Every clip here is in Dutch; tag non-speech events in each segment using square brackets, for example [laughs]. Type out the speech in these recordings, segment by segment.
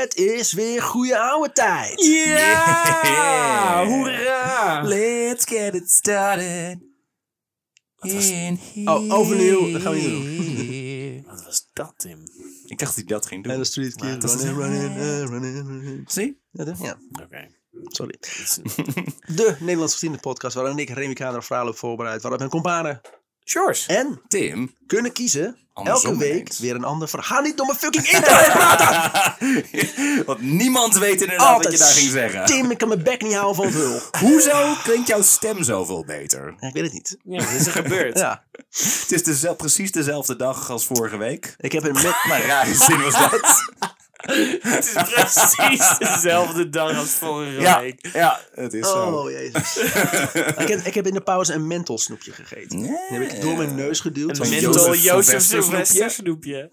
Het is weer goede oude tijd. Ja! Yeah. Hoera! Let's get it started. In Oh, overnieuw. Dat gaan we niet doen. Wat was dat, Tim? Ik dacht dat hij dat ging doen. En de street kid. dat is- Running, running, uh, running, running. Zie? Ja, dat- ja, Oké. sorry. De Nederlandse Vrienden podcast waarin ik Remy Kader heb voorbereid. Waarop mijn companen Sjors. en Tim. kunnen kiezen Andersom elke week weer een ander verhaal. Ga niet door mijn fucking [laughs] internet praten! [laughs] Want niemand weet inderdaad wat je daar ging zeggen. Tim, ik kan mijn bek niet houden van vul. [laughs] Hoezo klinkt jouw stem zoveel beter? Ja, ik weet het niet. Ja, wat is er gebeurd? Ja, Het is dezel- precies dezelfde dag als vorige week. ik heb een met... Maar rare zin was dat. [laughs] Het is precies [laughs] dezelfde dag als vorige Ja, week. ja, het is zo. Oh, jezus. [laughs] ik, heb, ik heb in de pauze een menthol snoepje gegeten. Die heb ik door mijn neus geduwd. Een mental Jozef Sylvester snoepje.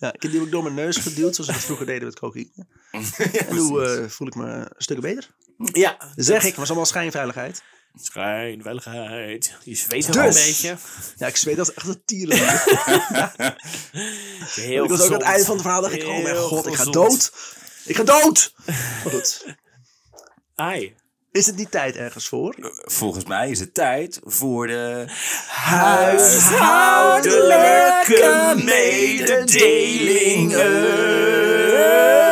Ja, ik heb die heb ik door mijn neus geduwd, zoals we het vroeger deden met cocaïne. En nu eh, voel ik me een stuk beter. Ja. Zeg ik, maar allemaal schijnveiligheid. Schijnveiligheid. Je zweet Dus. wel een beetje. Ja, ik zweet als echt een tieren. [laughs] Heel ik was ook aan het einde van het verhaal, dacht ik, oh mijn god, ik ga dood. Ik ga dood! Maar goed, [laughs] Ai. is het niet tijd ergens voor? Volgens mij is het tijd voor de Huishoudelijke mededelingen.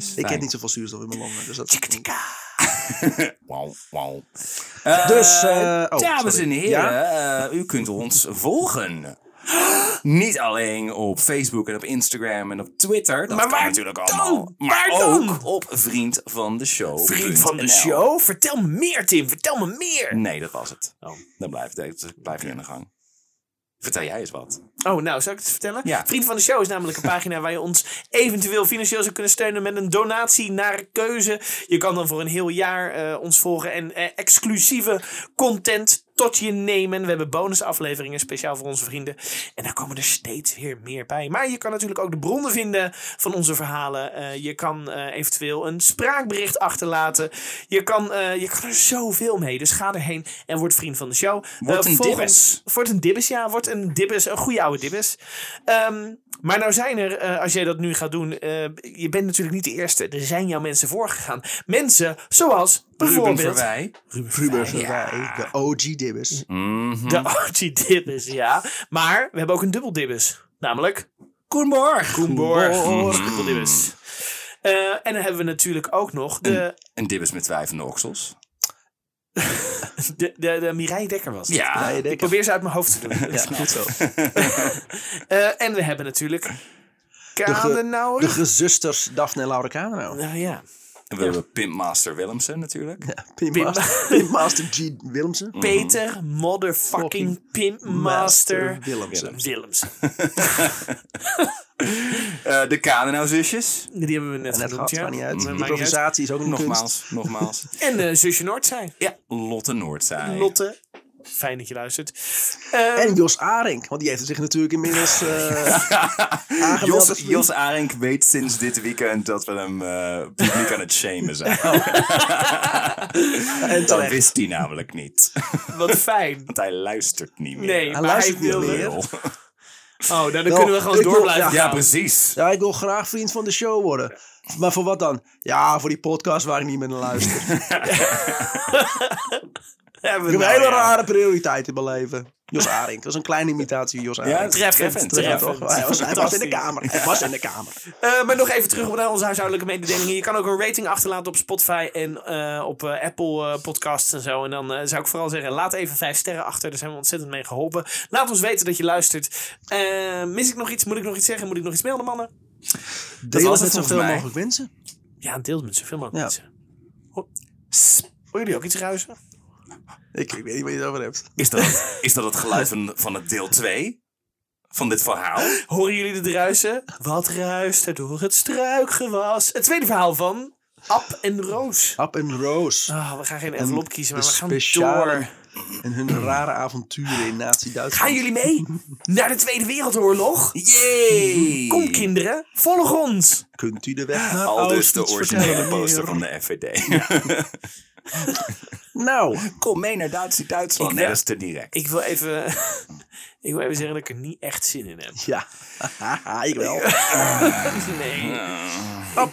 Fijn. Ik heb niet zoveel zuurstof in mijn longen, dus dat... [laughs] Wauw, wauw. Dus, Eh, eh, oh, dames sorry. en heren, eh, u kunt ons [laughs] volgen. Niet alleen op Facebook en op Instagram en op Twitter. Dat Maar kan waar natuurlijk dan? allemaal. Maar Waar dan? ook op Vriend van de Show. Vriend van de show? Vertel me meer, Tim. Vertel me meer. Nee, dat was het. Oh. Dan blijft het blijf je aan de gang. Vertel jij eens wat. Oh, nou, zou ik het vertellen? Ja. Vriend van de Show is namelijk een [laughs] pagina waar je ons eventueel financieel zou kunnen steunen met een donatie naar keuze. Je kan dan voor een heel jaar eh, ons volgen en eh, exclusieve content tot je nemen. We hebben bonusafleveringen speciaal voor onze vrienden. En daar komen er steeds weer meer bij. Maar je kan natuurlijk ook de bronnen vinden van onze verhalen. Eh, je kan eh, eventueel een spraakbericht achterlaten. Je kan, eh, je kan er zoveel mee. Dus ga erheen en word vriend van de show. Word Eh, een dibbes. Wordt een dibbes, ja. Wordt een dibbes. Een goede oude dibbes. Ehm, maar nou zijn er, als jij dat nu gaat doen, je bent natuurlijk niet de eerste. Er zijn jouw mensen voorgegaan. Mensen zoals Ruben bijvoorbeeld Verwij. Rubers erbij, de OG dibbers. Mhm. de Archie Dibbes, ja. Maar we hebben ook een dubbel dibbes. Namelijk Koenborg. Koenborg. Koenborg. Dubbel dibbes. Eh, en dan hebben we natuurlijk ook nog de, Een dibbes met twijfende oksels. [laughs] de, de, de Mireille Dekker was het. Ja. Ik probeer ze uit mijn hoofd te doen. ja, goed zo. [laughs] Eh, en we hebben natuurlijk ge- Kadenauer. De gezusters Daphne en Laura Kano. Nou ja. En we hebben Pimpmaster Willemsen natuurlijk. Pimmaster, Pimmaster G. Willemsen. Peter motherfucking Pimpmaster Willemsen. Willems. [laughs] Eh, de Kadenau-zusjes. Die hebben we net, net genoemd, gehad, ja. niet uit. Uit. Improvisatie is ook een kunst. Nogmaals, nogmaals. En eh, zusje Noordzij. Ja, Lotte Noordzij. Lotte. Fijn dat je luistert. Eh, En Jos Arink, want die heeft zich natuurlijk inmiddels [laughs] eh aangemeld. Jos. Jos Arink weet sinds dit weekend dat we hem eh, publiek aan het shamen zijn. [laughs] en Dat terecht. wist hij namelijk niet. wat fijn. Want hij luistert niet meer. Nee, Hij luistert niet meer. Oh, nou, dan kunnen we gewoon door wil- blijven ja. Precies. Ja, ik wil graag vriend van de show worden. Maar voor wat dan? Ja, voor die podcast waar ik niet meer naar luister. [laughs] Hebben Ik we heb een nou, hele ja. rare prioriteit in mijn leven. Jos Arink. Dat is een kleine imitatie van Jos Arink. Ja, Treffend, Treffend, treffend. toch? Hij was, hij was in de kamer. Hij was in de kamer. [laughs] Eh, maar nog even terug naar onze huishoudelijke mededelingen. Je kan ook een rating achterlaten op Spotify en eh, op eh, Apple podcasts en zo. En dan eh, zou ik vooral zeggen, laat even vijf sterren achter. Daar zijn we ontzettend mee geholpen. Laat ons weten dat je luistert. Eh, mis ik nog iets? Moet ik nog iets zeggen? Moet ik nog iets melden, mannen? Deel was het met zoveel mogelijk mensen. Ja, deel het met zoveel mogelijk Ja. mensen. Ho- Sst. Horen jullie ook iets ruisen? Ik, ik weet niet waar je het over hebt. Is dat, [laughs] is dat het geluid van, van het deel 2 van dit verhaal? Horen jullie het ruisen? Wat ruist er door het struikgewas? Het tweede verhaal van Ab en Roos. Up en Roos. Ah, we gaan geen envelop kiezen, maar de we gaan door. En hun rare avonturen in Nazi-Duitsland. Gaan jullie mee naar de Tweede Wereldoorlog? Yay! Kom kinderen, volg ons. Kunt u de weg naar Al dus de originele poster van de FVD. [laughs] [laughs] Nou, Kom mee naar Duits Duitsland. Ik Nee, dat is te direct. Ik wil even... [laughs] ik wil even zeggen dat ik er niet echt zin in heb. ja. [laughs] ik wel. Nee. Ab,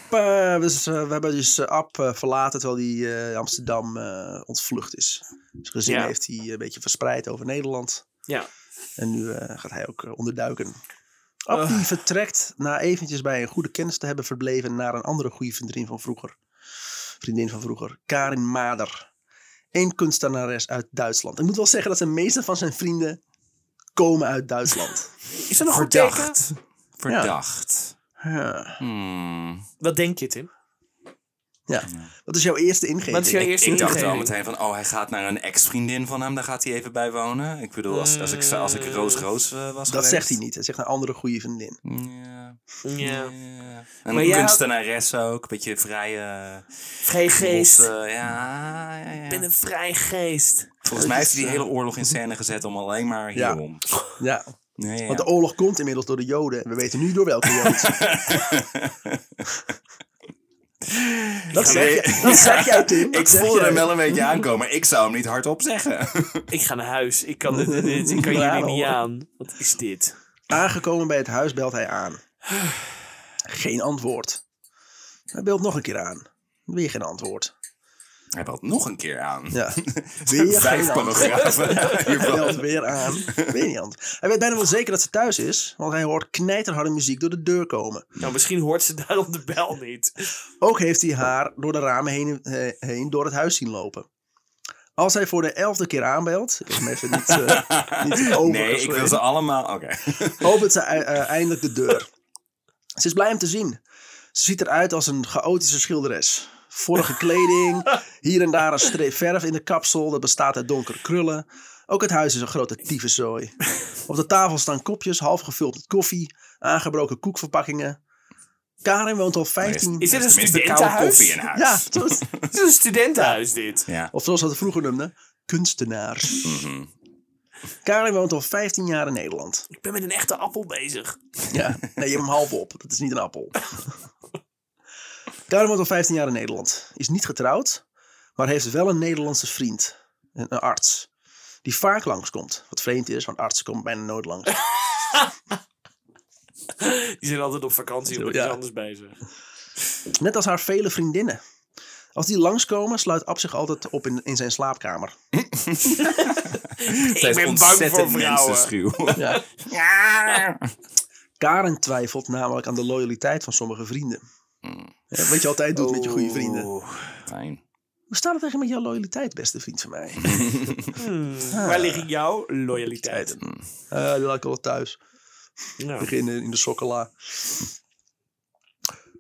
dus, eh, we hebben dus Ab eh, verlaten terwijl hij Amsterdam ontvlucht is. Zijn gezin Ja. heeft hij een beetje verspreid over Nederland. Ja. En nu gaat hij ook onderduiken. Ab die vertrekt na eventjes bij een goede kennis te hebben verbleven naar een andere goede vriendin van vroeger. Vriendin van vroeger, Karin Mader. Een kunstenares uit Duitsland. Ik moet wel zeggen dat de meeste van zijn vrienden komen uit Duitsland. [laughs] Is dat nog? Verdacht. Verdacht. Ja. Hmm. Wat denk je, Tim? Ja. Wat is jouw eerste ingeving? Wat is jouw Ik, eerste ik dacht al meteen van, oh, hij gaat naar een ex-vriendin van hem. Daar gaat hij even bij wonen. Ik bedoel, als, als, ik, als ik Roos Roos eh, was Dat geweest. zegt hij niet. Hij zegt een andere goede vriendin. Ja. Ja. ja. Een Maar jij had- kunstenares ook. Een beetje vrije... Vrij geest. losse- ja, ja, ja. Ik ben een vrij geest. Volgens mij heeft hij die hele oorlog in scène gezet om alleen maar hierom. Ja, Ja, ja, want de oorlog komt inmiddels door de Joden. En we weten nu door welke Jood. [laughs] [laughs] dat, zeg je, dat zeg jij, Tim. Dat Ik voelde jij. hem wel een beetje aankomen, maar ik zou hem niet hardop zeggen. [laughs] Ik ga naar huis. Ik kan, dit, ik kan jullie niet aan. Wat is dit? Aangekomen bij het huis belt hij aan. Geen antwoord. Hij belt nog een keer aan. Weer geen antwoord. Hij belt nog een keer aan. Ja. [laughs] Weer Vijf paragrafen. Hij belt weer aan. Weer niet. Hij weet bijna wel zeker dat ze thuis is. Want hij hoort knijterharde muziek door de deur komen. Nou, misschien hoort ze daarom de bel niet. Ook heeft hij haar door de ramen heen, eh, heen door het huis zien lopen. Als hij voor de elfde keer aanbelt, ik heb hem even niet, eh [laughs] niet Nee, ik wil ze allemaal... Oké. [laughs] opent ze eh, eindelijk de deur. Ze is blij hem te zien. Ze ziet eruit als een chaotische schilderes. Vorige kleding, hier en daar een streep verf in de kapsel, dat bestaat uit donkere krullen. Ook het huis is een grote tyfuszooi. Op de tafel staan kopjes, half gevuld met koffie, aangebroken koekverpakkingen. Karin woont al 15... Is dit een studentenhuis? koffie in huis. Ja, zo is- [laughs] Het is een studentenhuis, dit. Ja. Of zoals we het vroeger noemden, kunstenaars. Mhm. Karin woont al 15 jaar in Nederland. Ik ben met een echte appel bezig. Ja, nee, je hebt hem half op. Dat is niet een appel. Karin woont al 15 jaar in Nederland. Is niet getrouwd, maar heeft wel een Nederlandse vriend. Een, een arts. Die vaak langskomt. Wat vreemd is, want artsen komen bijna nooit langs. [laughs] Die zijn altijd op vakantie of Ja. iets anders bezig. Net als haar vele vriendinnen. Als die langskomen, sluit Ab zich altijd op in, in zijn slaapkamer. Ik ben bang ontzettend voor vrouwen. mensenschuw. Ja. Karen twijfelt namelijk aan de loyaliteit van sommige vrienden. Ja, wat je altijd doet met je goede vrienden. Oeh. Fijn. Hoe staat het tegen met jouw loyaliteit, beste vriend van mij? [laughs] Hmm. Waar liggen jouw loyaliteiten? Eh die laat ik wel thuis. Ja. Beginnen in de sokkola.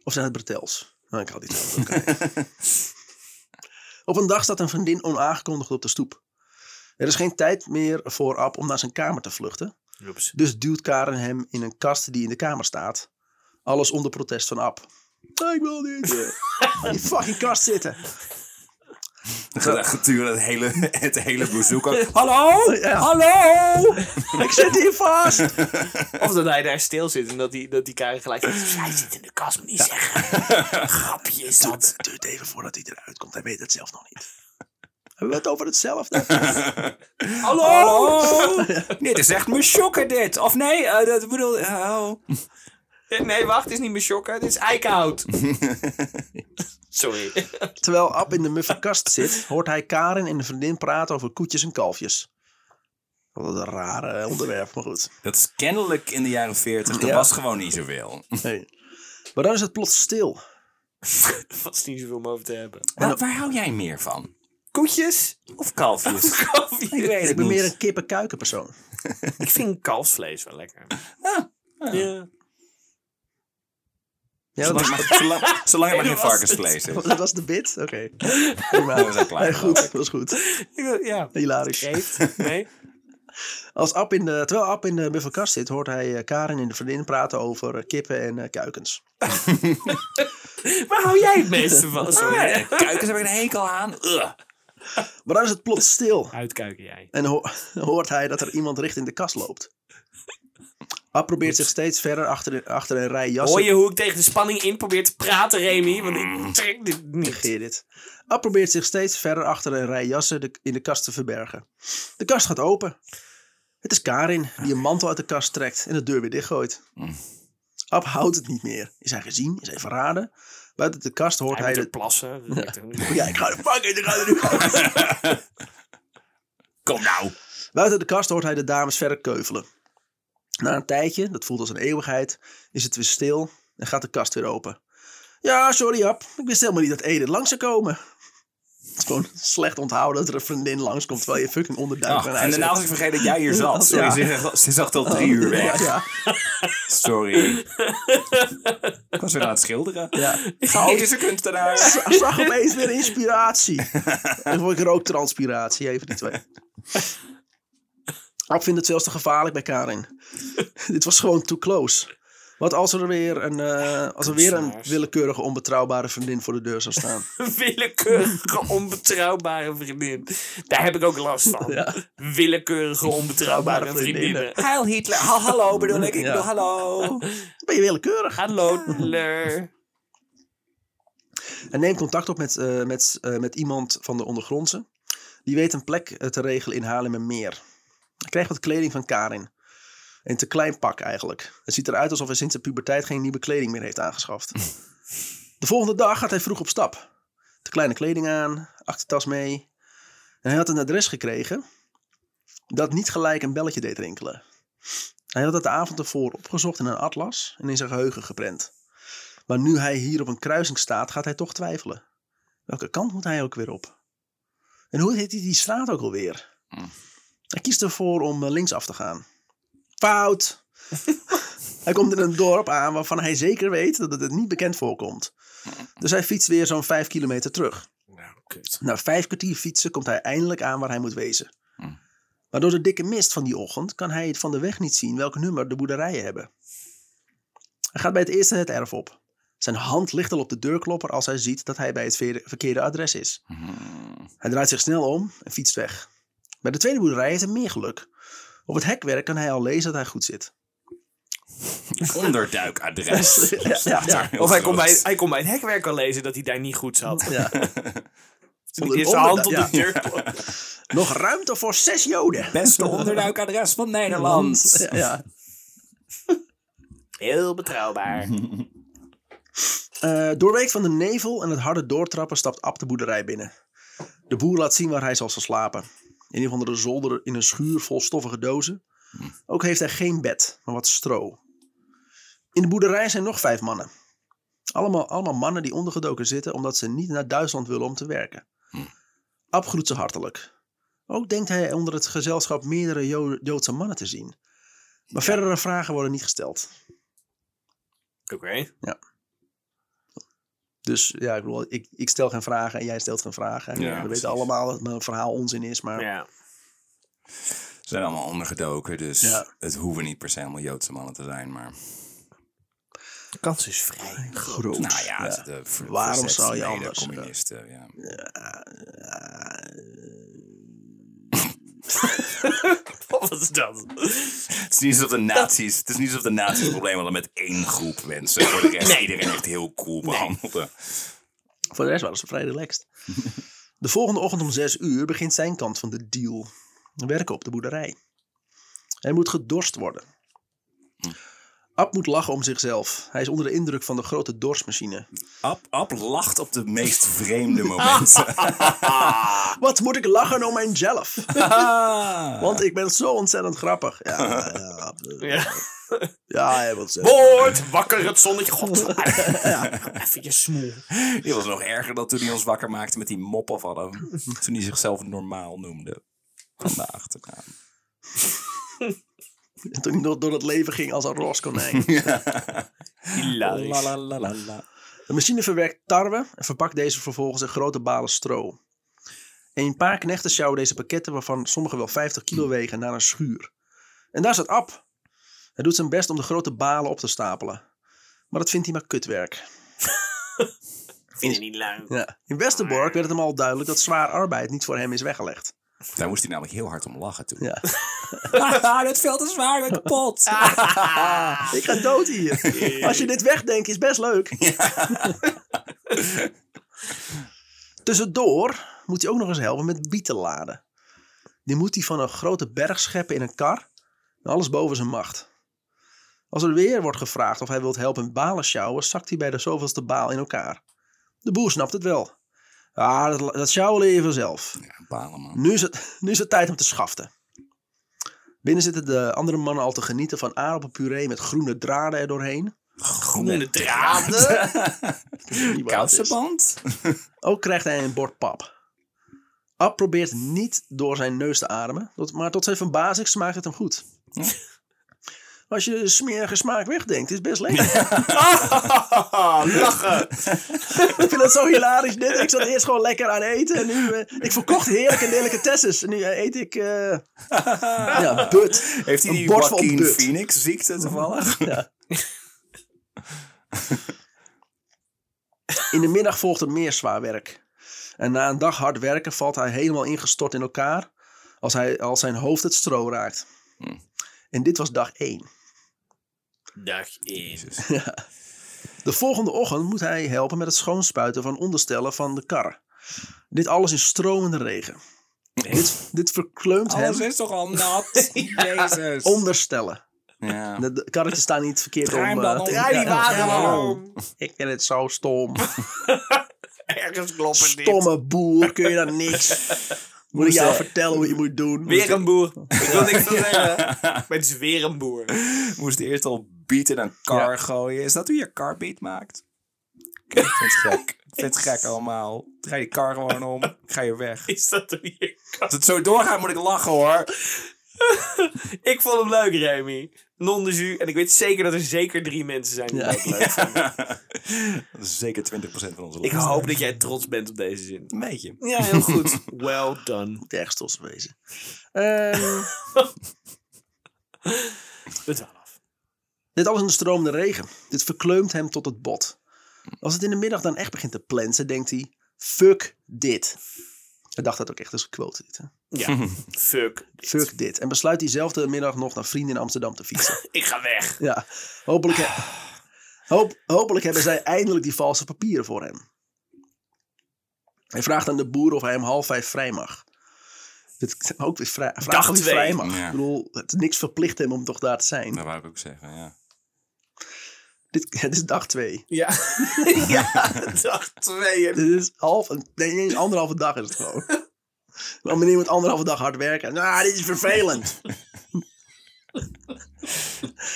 Of zijn het bretels? Nou, ik had die trouwens ook. Oké. Op een dag staat een vriendin onaangekondigd op de stoep. Er is geen tijd meer voor Ab om naar zijn kamer te vluchten. Dus duwt Karen hem in een kast die in de kamer staat. Alles onder protest van Ab. "Ah, Ik wil niet in [laughs] die fucking kast zitten. Gedurende het hele, het hele bezoek. [laughs] Hallo? Ja. Hallo? Ik zit hier vast. Of dat hij daar stil zit en dat die, dat die Karin gelijk zegt... Hij zit in de kast, moet niet zeggen. [laughs] Grapje is dat. Het duurt even voordat hij eruit komt. Hij weet het zelf nog niet. Hebben we het over hetzelfde? Hallo! Hallo? Nee, dit is echt me shocken dit. Of nee, eh, dat bedoel... Oh. [laughs] Nee, wacht, het is niet meer shocken. Dit is eikenhout. [laughs] Sorry. Terwijl Ab in de muffe kast zit, hoort hij Karen en de vriendin praten over koetjes en kalfjes. Wat een rare onderwerp, maar goed. Dat is kennelijk in de jaren 40. Er Ja. was gewoon niet zoveel. Hey. Maar dan is het plots stil. [laughs] Er was niet zoveel om over te hebben. Waar, waar hou jij meer van? Koetjes Of kalfjes? Ik weet Ik ben niet. meer een kippen-kuikenpersoon. Ik vind kalfsvlees wel lekker. Ah, Ja. Ja, Zolang, maar, [laughs] zolang, zolang er maar geen varkensvlees is. dat was de bit? Oké. Prima. We zijn klaar. Nee, goed, dat was goed. Ja. Hilarisch. Geeft? Nee? [laughs] Als Ab in de, terwijl Ab in de muffe-kast zit, hoort hij eh, Karen en de vriendin praten over kippen en eh, kuikens. [laughs] Waar hou jij het meeste van? Sorry. Ah, Kuikens heb ik een hekel aan. Ugh. Maar dan is het plots stil. Uitkuiken jij. En ho- hoort hij dat er iemand richting de kast loopt. Ab probeert zich steeds verder achter, achter een rij jassen. Hoor je hoe ik tegen de spanning in probeer te praten, Remy? Want ik trek dit niet. Negeer dit. Ab probeert zich steeds verder achter een rij jassen de- in de kast te verbergen. De kast gaat open. Het is Karin die een mantel uit de kast trekt en de deur weer dichtgooit. Ab houdt het niet meer. Is hij gezien? Is hij verraden? Buiten de kast hoort Hij hij, de... plassen. Niet. Ja, ik ga er fucking, ik ga er nu. [laughs] Kom nou. Buiten de kast hoort hij de dames verder keuvelen. Na een tijdje, dat voelt als een eeuwigheid, is het weer stil en gaat de kast weer open. Ja, sorry Ab, ik wist helemaal niet dat Edith langs zou komen. Het is gewoon slecht onthouden dat er een vriendin langskomt terwijl je fucking onderduik Oh, en daarna was ik hebt. vergeten dat jij hier zat. Sorry, Ja. ze, zag- ze zag al drie uur weg. Ja, Sorry. ik was weer aan het schilderen. ja. Oh, is een kunstenaar. Ik zag opeens weer inspiratie. En vond ik rooktranspiratie, even die twee. Ab vindt het zelfs te gevaarlijk bij Karin. [laughs] Dit was gewoon too close. Wat als er weer een, eh, als er weer een willekeurige, onbetrouwbare vriendin voor de deur zou staan? [laughs] Willekeurige, onbetrouwbare vriendin. Daar heb ik ook last van. Ja. Willekeurige, onbetrouwbare vriendinnen. Heil Hitler. Ha- hallo bedoel ik. Ik Ja. bedoel hallo. [laughs] Ben je willekeurig? Hallo, Hitler. En neemt contact op met, eh, met, eh, met iemand van de ondergrondse. Die weet een plek te regelen in Haarlemmermeer. Hij krijgt wat kleding van Karin. Een te klein pak eigenlijk. Het ziet eruit alsof hij sinds de puberteit geen nieuwe kleding meer heeft aangeschaft. [laughs] De volgende dag gaat hij vroeg op stap. Te kleine kleding aan, achtertas mee. En hij had een adres gekregen dat niet gelijk een belletje deed rinkelen. Hij had het de avond ervoor opgezocht in een atlas en in zijn geheugen geprent. Maar nu hij hier op een kruising staat, gaat hij toch twijfelen. Welke kant moet hij ook weer op? En hoe heet die, die straat ook alweer? Hij kiest ervoor om eh, linksaf te gaan. Fout! [laughs] hij komt in een dorp aan waarvan hij zeker weet dat het niet bekend voorkomt. Dus hij fietst weer zo'n vijf kilometer terug. Nou, kut. Na vijf kwartier fietsen komt hij eindelijk aan waar hij moet wezen. Maar door de dikke mist van die ochtend kan hij het van de weg niet zien welk nummer de boerderijen hebben. Hij gaat bij het eerste het erf op. Zijn hand ligt al op de deurklopper als hij ziet dat hij bij het verkeerde adres is. Hij draait zich snel om en fietst weg. Bij de tweede boerderij heeft hij meer geluk. Op het hekwerk kan hij al lezen dat hij goed zit. Onderduikadres. [laughs] Ja, ja, ja. Of hij kon, bij, hij kon bij het hekwerk al lezen dat hij daar niet goed zat. Ja. [laughs] Eerst zijn hand op de deur. [laughs] Nog ruimte voor zes joden. Beste onderduikadres van Nederland. Ja, ja. Heel betrouwbaar. Eh, doorweekt van de nevel en het harde doortrappen stapt Ab de boerderij binnen. De boer laat zien waar hij zal slapen. In een van de zolder in een schuur vol stoffige dozen. Ook heeft hij geen bed, maar wat stro. In de boerderij zijn nog vijf mannen. Allemaal, allemaal mannen die ondergedoken zitten omdat ze niet naar Duitsland willen om te werken. Ab groet ze hartelijk. Ook denkt hij onder het gezelschap meerdere Jo- Joodse mannen te zien. Maar verdere vragen worden niet gesteld. Oké. Dus ja, ik bedoel, ik, ik stel geen vragen en jij stelt geen vragen. Ja, we precies. weten allemaal dat mijn verhaal onzin is, maar Ja. Ze zijn allemaal ondergedoken, dus Ja. het hoeven niet per se allemaal Joodse mannen te zijn. Maar De kans is vrij. groot. nou ja, Ja. de Waarom zou je anders, eh, Communisten, ja. [laughs] Wat is dat? Het is niet alsof de nazi's, het is niet alsof de nazi's problemen hadden met één groep mensen. Voor de rest Nee. iedereen echt heel cool behandelde. Voor de rest waren ze vrij relaxed. De volgende ochtend om zes uur begint zijn kant van de deal. Werken op de boerderij. Hij moet gedorst worden. Ab moet lachen om zichzelf. Hij is onder de indruk van de grote dorsmachine. Ab, Ab lacht op de meest vreemde [laughs] momenten. [laughs] Wat moet ik lachen om mijzelf? [laughs] Want ik ben zo ontzettend grappig. Ja, ja, Ab, eh, Ja. ja hij. Word wakker het zonnetje. God. Even je smoel. Die was nog erger dan toen hij ons wakker maakte met die moppen van hem. Toen hij zichzelf normaal noemde. Van de achternaam. En [laughs] toen hij nog door het leven ging als een roskonijn. [laughs] Hilarisch. La la la la la. De machine verwerkt tarwe en verpakt deze vervolgens in grote balen stro. Een paar knechten sjouwen deze pakketten, waarvan sommige wel 50 kilo wegen, naar een schuur. En daar staat Ab. Hij doet zijn best om de grote balen op te stapelen. Maar dat vindt hij maar kutwerk. [laughs] Vind je niet leuk? Ja. In Westerbork werd het hem al duidelijk dat zwaar arbeid niet voor hem is weggelegd. Daar moest hij namelijk heel hard om lachen toen. Ja. [laughs] Dit veld is zwaar, ik ben kapot. [laughs] Ik ga dood hier. [laughs] Als je dit wegdenkt, is best leuk. Tussendoor moet hij ook nog eens helpen met bieten laden. Die moet hij van een grote berg scheppen in een kar. En alles boven zijn macht. Als er weer wordt gevraagd of hij wilt helpen met balen sjouwen, zakt hij bij de zoveelste baal in elkaar. De boer snapt het wel. Ah, dat, dat sjouwen leer je vanzelf. Ja, balen man. Nu is, het, [laughs] nu is het tijd om te schaften. Binnen zitten de andere mannen al te genieten van aardappelpuree met groene draden er doorheen. Groene draden. [laughs] Kousenband? [laughs] Ook krijgt hij een bord pap. Ab probeert niet door zijn neus te ademen, maar tot zijn verbazing smaakt het hem goed. Als je de smerige smaak wegdenkt, is het best lekker. [laughs] Lachen. ik vind het zo hilarisch. Dit. Ik zat eerst gewoon lekker aan eten. En nu, eh, ik verkocht heerlijke delicatesses. En nu eh, eet ik, eh ja, [laughs] but. Heeft hij Een die Joaquin. Phoenix ziekte toevallig? In de middag volgt er meer zwaar werk. En na een dag hard werken valt hij helemaal ingestort in elkaar als, hij, als zijn hoofd het stro raakt. En dit was dag 1. Dag 1. [laughs] De volgende ochtend moet hij helpen met het schoonspuiten van onderstellen van de kar. Dit alles in stromende regen. Dit, dit verkleumt hem is toch al nat? [laughs] [laughs] Jezus. onderstellen. Ja. De, de karretjes staan niet verkeerd Draai om. dan eh, om. Draai die wagen om. Ik vind het zo stom. Ergens kloppen dit. Stomme boer, kun je dan niks. Moet ik jou vertellen hoe je moet doen? Weer een boer. Ik wil niks van zeggen. Maar het is weer een boer. Moest eerst al beat in een car gooien. Is dat hoe je car beat maakt? Ik vind het gek. Ik vind het gek allemaal. Draai je car gewoon om. Ga je weg. Is dat hoe je kan? Als het zo doorgaat moet ik lachen hoor. [laughs] Ik vond hem leuk, Remy. Non de jus. En ik weet zeker dat er zeker drie mensen zijn die Ja. dat leuk vinden. [laughs] Dat is zeker 20% van onze Ik hoop dat jij trots bent op deze zin. Een beetje. Ja, heel goed. [laughs] Well done. Moet ergens trots op wezen. Ehm, Alles in de stromende regen. Dit verkleumt hem tot het bot. Als het in de middag dan echt begint te plensen, denkt hij... Fuck dit. Hij dacht dat ook echt, dat is een quote dit. Hè? Ja, [laughs] fuck. dit. Fuck dit. En besluit diezelfde middag nog naar vrienden in Amsterdam te fietsen. [laughs] Ik ga weg. Ja, hopelijk, he- hoop, hopelijk hebben zij eindelijk die valse papieren voor hem. Hij vraagt aan de boer of hij hem half vijf vrij mag. Dit, ook weer vrij, vraag Dag of hij twee. vrij mag. Ja. Ik bedoel, het, niks verplicht hem om toch daar te zijn. Dat wou ik ook zeggen, ja. Dit, [laughs] het is dag twee. Ja. [laughs] ja, dag twee. Dit is half, een- nee, eens anderhalve dag is het gewoon. [laughs] Dan meneer moet anderhalve dag hard werken. Nou, dit is vervelend.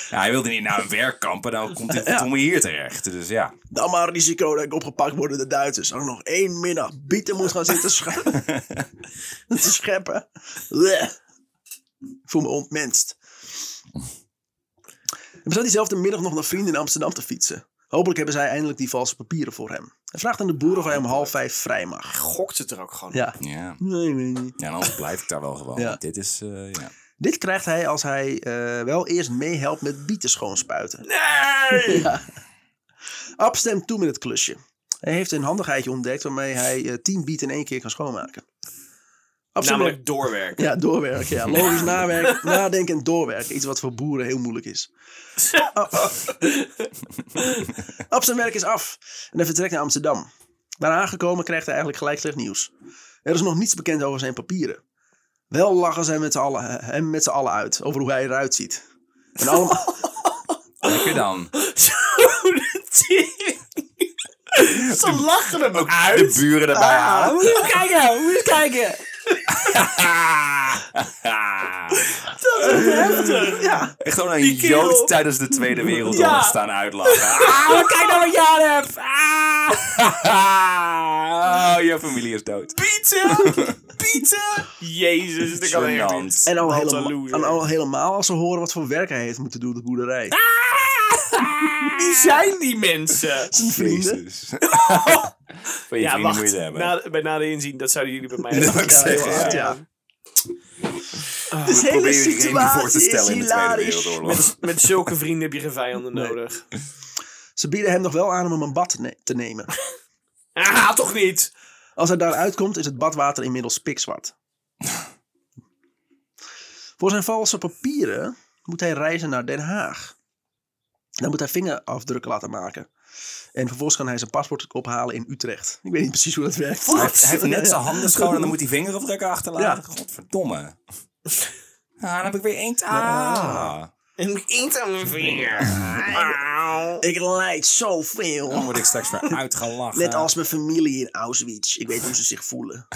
ja. Hij wilde niet naar een werkkamp en dan komt hij Ja. hier terecht. Dus ja. Dan maar risico dat ik opgepakt word door de Duitsers. Ook nog één middag bieten moet gaan zitten scheppen. te scheppen. Ik voel me ontmenst. En besluit diezelfde middag nog naar vrienden in Amsterdam te fietsen. Hopelijk hebben zij eindelijk die valse papieren voor hem. Hij vraagt aan de boer of hij om half vijf vrij mag. Gokt het er ook gewoon. Ja. Ja. Nee, ik weet niet. Ja, anders blijf ik daar wel gewoon. Ja. Dit is, eh, ja. Dit krijgt hij als hij eh, wel eerst meehelpt met bieten schoonspuiten. Nee! [laughs] Ab stemt toe met het klusje. Hij heeft een handigheidje ontdekt waarmee hij eh, tien bieten in één keer kan schoonmaken. Ab stemt- Namelijk doorwerken. Ja, doorwerken. Ja. Logisch [laughs] nawerken, nadenken en doorwerken. Iets wat voor boeren heel moeilijk is. [laughs] Ab zijn werk is af. En hij vertrekt naar Amsterdam. Daar aangekomen krijgt hij eigenlijk gelijk slecht nieuws. Er is nog niets bekend over zijn papieren. Wel lachen zij met z'n allen, hem met z'n allen uit over hoe hij eruit ziet. En allemaal, [laughs] Lekker dan. De. Ze lachen hem ook De uit. buren erbij halen. Moet je kijken, moet je kijken. [laughs] ja, Echt gewoon een jood tijdens de Tweede Wereldoorlog Ja. staan uitlachen. [laughs] Ah, kijk nou wat je aan hebt. Ah. Oh, [laughs] je familie is dood. Pizza! Pizza! Jezus, dat kan echt niet. en al, helemaal, en al helemaal als ze horen wat voor werk hij heeft moeten doen op de boerderij. Wie zijn die mensen? [laughs] Zijn vrienden. Jezus. [laughs] Van je Ja, vrienden wacht. moet je hebben. Na, bij nader inzien, dat zouden jullie bij mij [laughs] Dat ik zeggen, ja. ja. Dus hele Probeer je voor te situatie is stellen in de Tweede hilarisch. Wereldoorlog. Met zulke vrienden heb je geen vijanden Nee. nodig. Ze bieden hem nog wel aan om hem een bad ne- te nemen. Ah, toch niet? Als hij daaruit komt, is het badwater inmiddels pikzwart. Voor zijn valse papieren moet hij reizen naar Den Haag. Dan moet hij vingerafdrukken laten maken. En vervolgens kan hij zijn paspoort ophalen in Utrecht. Ik weet niet precies hoe dat werkt. Hij heeft, hij heeft net [laughs] zijn handen schoon en dan moet hij vingerafdrukken achterlaten. Godverdomme. [laughs] Ah, dan heb ik weer één. Ah. En ik eet aan mijn vinger. Ik lijk zoveel. Dan word ik straks weer uitgelachen. Net als mijn familie in Auschwitz. Ik weet hoe ze zich voelen.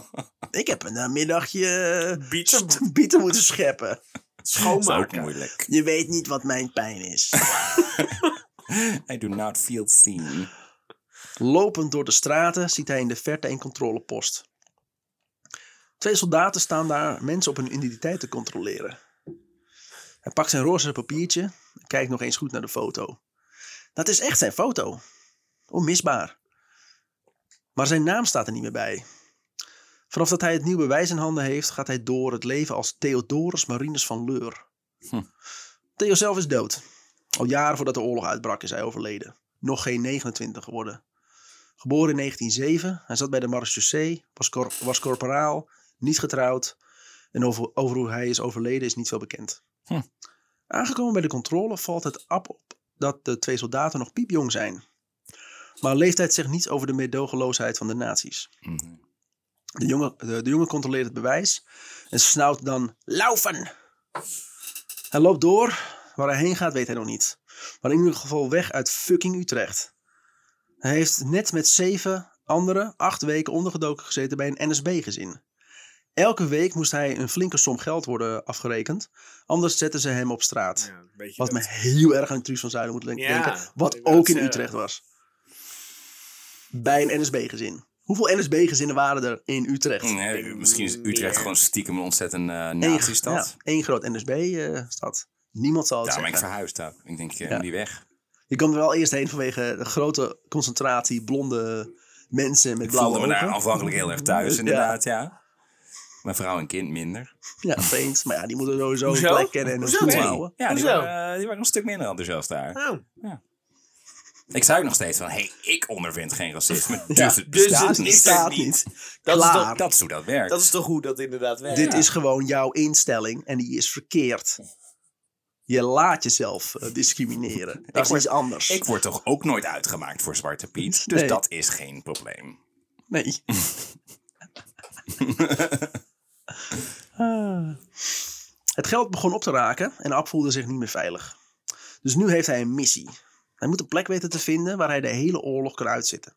[laughs] ik heb een eh, middagje Bieten. st- bieten moeten scheppen. Schoonmaken. moeilijk. Je weet niet wat mijn pijn is. [laughs] I do not feel seen. Lopend door de straten ziet hij in de verte een controlepost. Twee soldaten staan daar mensen op hun identiteit te controleren. Hij pakt zijn roze papiertje en kijkt nog eens goed naar de foto. Dat is echt zijn foto. Onmisbaar. Maar zijn naam staat er niet meer bij. Vanaf dat hij het nieuwe bewijs in handen heeft, gaat hij door het leven als Theodorus Marinus van Leur. Hm. Theo zelf is dood. Al jaren voordat de oorlog uitbrak is hij overleden. Nog geen 29 geworden. Geboren in 1907, hij zat bij de marechaussee, was, cor- was corporaal, niet getrouwd. En over, over hoe hij is overleden is niet veel bekend. Hm. Aangekomen bij de controle valt het op dat de twee soldaten nog piepjong zijn. Maar leeftijd zegt niets over de meedogenloosheid van de nazi's. De jongen, de, de jongen controleert het bewijs en snauwt dan laufen. Hij loopt door. Waar hij heen gaat weet hij nog niet. Maar in ieder geval weg uit fucking Utrecht. Hij heeft net met zeven anderen acht weken ondergedoken gezeten bij een NSB-gezin. Elke week moest hij een flinke som geld worden afgerekend. Anders zetten ze hem op straat. Ja, Wat me heel erg aan Truus van Zuiden moet denken. Ja, wat ook in. Utrecht was. Bij een NSB-gezin. Hoeveel NSB-gezinnen waren er in Utrecht? Nee, misschien is Utrecht gewoon stiekem een ontzettend uh, Eén- nazi-stad. Ja, één groot NSB-stad. Niemand zal het Daar ben ik zeggen. verhuisd ook. Ik denk, eh, Ja. die weg. Je kwam er wel eerst heen vanwege de grote concentratie blonde mensen met Ik blauwe voelde me daar ogen. aanvankelijk heel erg thuis, [laughs] Ja. inderdaad, ja. Mijn vrouw en kind minder. Ja, opeens. Maar ja, die moeten sowieso een plek kennen en een Nee. houden. Ja, die waren, eh, die waren een stuk minder enthousiast daar. Oh. Ik zei ook nog steeds van, hé, hey, ik ondervind geen racisme. [laughs] Dus Ja, het dus bestaat het niet. niet. Dat is, toch, Dat is hoe dat werkt. dat is toch hoe dat inderdaad werkt. Dit Ja. is gewoon jouw instelling en die is verkeerd. Je laat jezelf eh, discrimineren. [laughs] Dat is word- iets anders. Ik word toch ook nooit uitgemaakt voor Zwarte Piet. Dus Nee. dat is geen probleem. Nee. Ah. [laughs] Het geld begon op te raken en Ab voelde zich niet meer veilig. Dus nu heeft hij een missie. Hij moet een plek weten te vinden waar hij de hele oorlog kan uitzitten.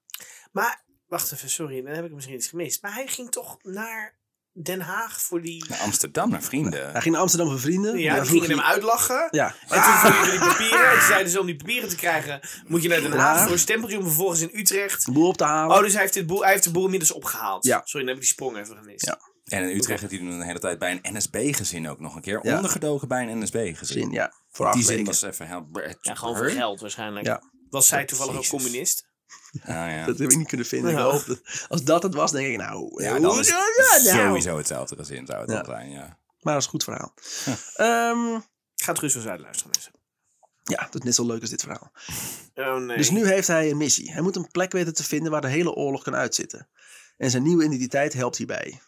Maar, wacht even, sorry, dan heb ik misschien iets gemist. Maar hij ging toch naar Den Haag voor die... Naar Amsterdam, naar vrienden. Hij ging naar Amsterdam voor vrienden. Ja, die gingen hem uitlachen. Ja, En toen [laughs] vroegen we die papieren. En toen zeiden ze om die papieren te krijgen, moet je naar Den Haag Haag. voor een stempeltje. Om vervolgens in Utrecht. de boel op te halen. Oh, dus hij heeft, dit boel, hij heeft de boel inmiddels opgehaald. Ja. Sorry, dan heb ik die sprong even gemist. Ja. En in Utrecht heeft hij toen de hele tijd bij een NSB-gezin ook nog een keer. Ja. Ondergedoken bij een NSB-gezin. Zin, ja, voor Die zin was even heel... Ja, gewoon voor geld waarschijnlijk. Ja. Was zij toevallig Jezus. ook communist? Ah, ja. [laughs] Dat heb ik niet kunnen vinden. Ik hoop dat, als dat het was, denk ik, nou, ja, dan is het nou? sowieso hetzelfde gezin zou het Ja. zijn, ja. Maar dat is een goed verhaal. [laughs] Ehm, Gaat Rus van Zuid luisteren, mensen. ja, dat is net zo leuk als dit verhaal. Oh nee. Dus nu heeft hij een missie. Hij moet een plek weten te vinden waar de hele oorlog kan uitzitten. En zijn nieuwe identiteit helpt hierbij.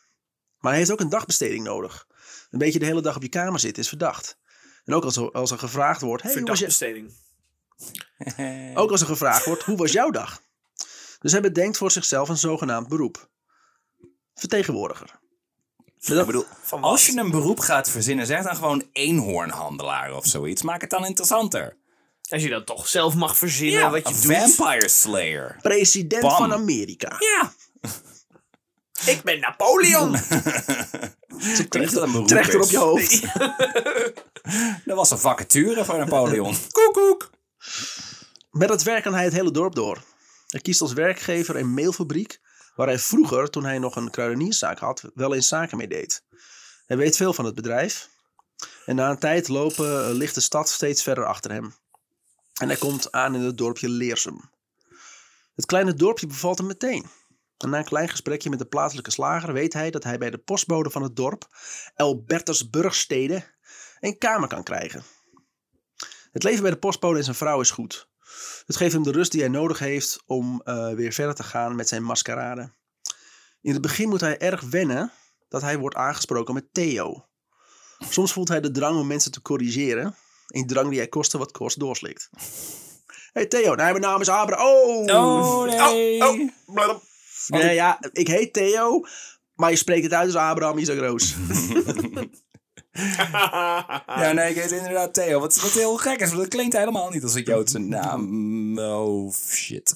Maar hij heeft ook een dagbesteding nodig. Een beetje de hele dag op je kamer zitten is verdacht. En ook als er, als er gevraagd wordt... Hey, hoe was je, Verdachtbesteding. [laughs] ook als er gevraagd wordt, hoe was jouw dag? Dus hij bedenkt voor zichzelf een zogenaamd beroep. Vertegenwoordiger. Ik bedoel, als je een beroep gaat verzinnen, zeg dan gewoon eenhoornhandelaar of zoiets. Maak het dan interessanter. Als je dat toch zelf mag verzinnen wat je doet. vampire slayer. President Bam. van Amerika. Ja, Ik ben Napoleon. dat beroep Trechter is. op je hoofd. [laughs] Er was een vacature voor Napoleon. [laughs] Koekoek. Met het werk kan hij het hele dorp door. Hij kiest als werkgever een mailfabriek waar hij vroeger, toen hij nog een kruidenierszaak had, wel eens zaken mee deed. Hij weet veel van het bedrijf. En na een tijd lopen, eh, ligt de stad steeds verder achter hem. En hij komt aan in het dorpje Leersum. Het kleine dorpje bevalt hem meteen. En na een klein gesprekje met de plaatselijke slager weet hij dat hij bij de postbode van het dorp, Albertus Burgstede, een kamer kan krijgen. Het leven bij de postbode en zijn vrouw is goed. Het geeft hem de rust die hij nodig heeft om eh, weer verder te gaan met zijn maskerade. In het begin moet hij erg wennen dat hij wordt aangesproken met Theo. Soms voelt hij de drang om mensen te corrigeren. Een drang die hij koste wat kost doorslikt. hey Theo, nee, mijn naam is Abra. Oh! Oh, nee. Oh, oh. Blablabla. Ja, ja, ik heet Theo, maar je spreekt het uit als Abraham Isaac Roos. [laughs] Ja, nee, ik heet inderdaad Theo. Wat, wat heel gek is, want het klinkt helemaal niet als een Joodse naam. Oh, shit.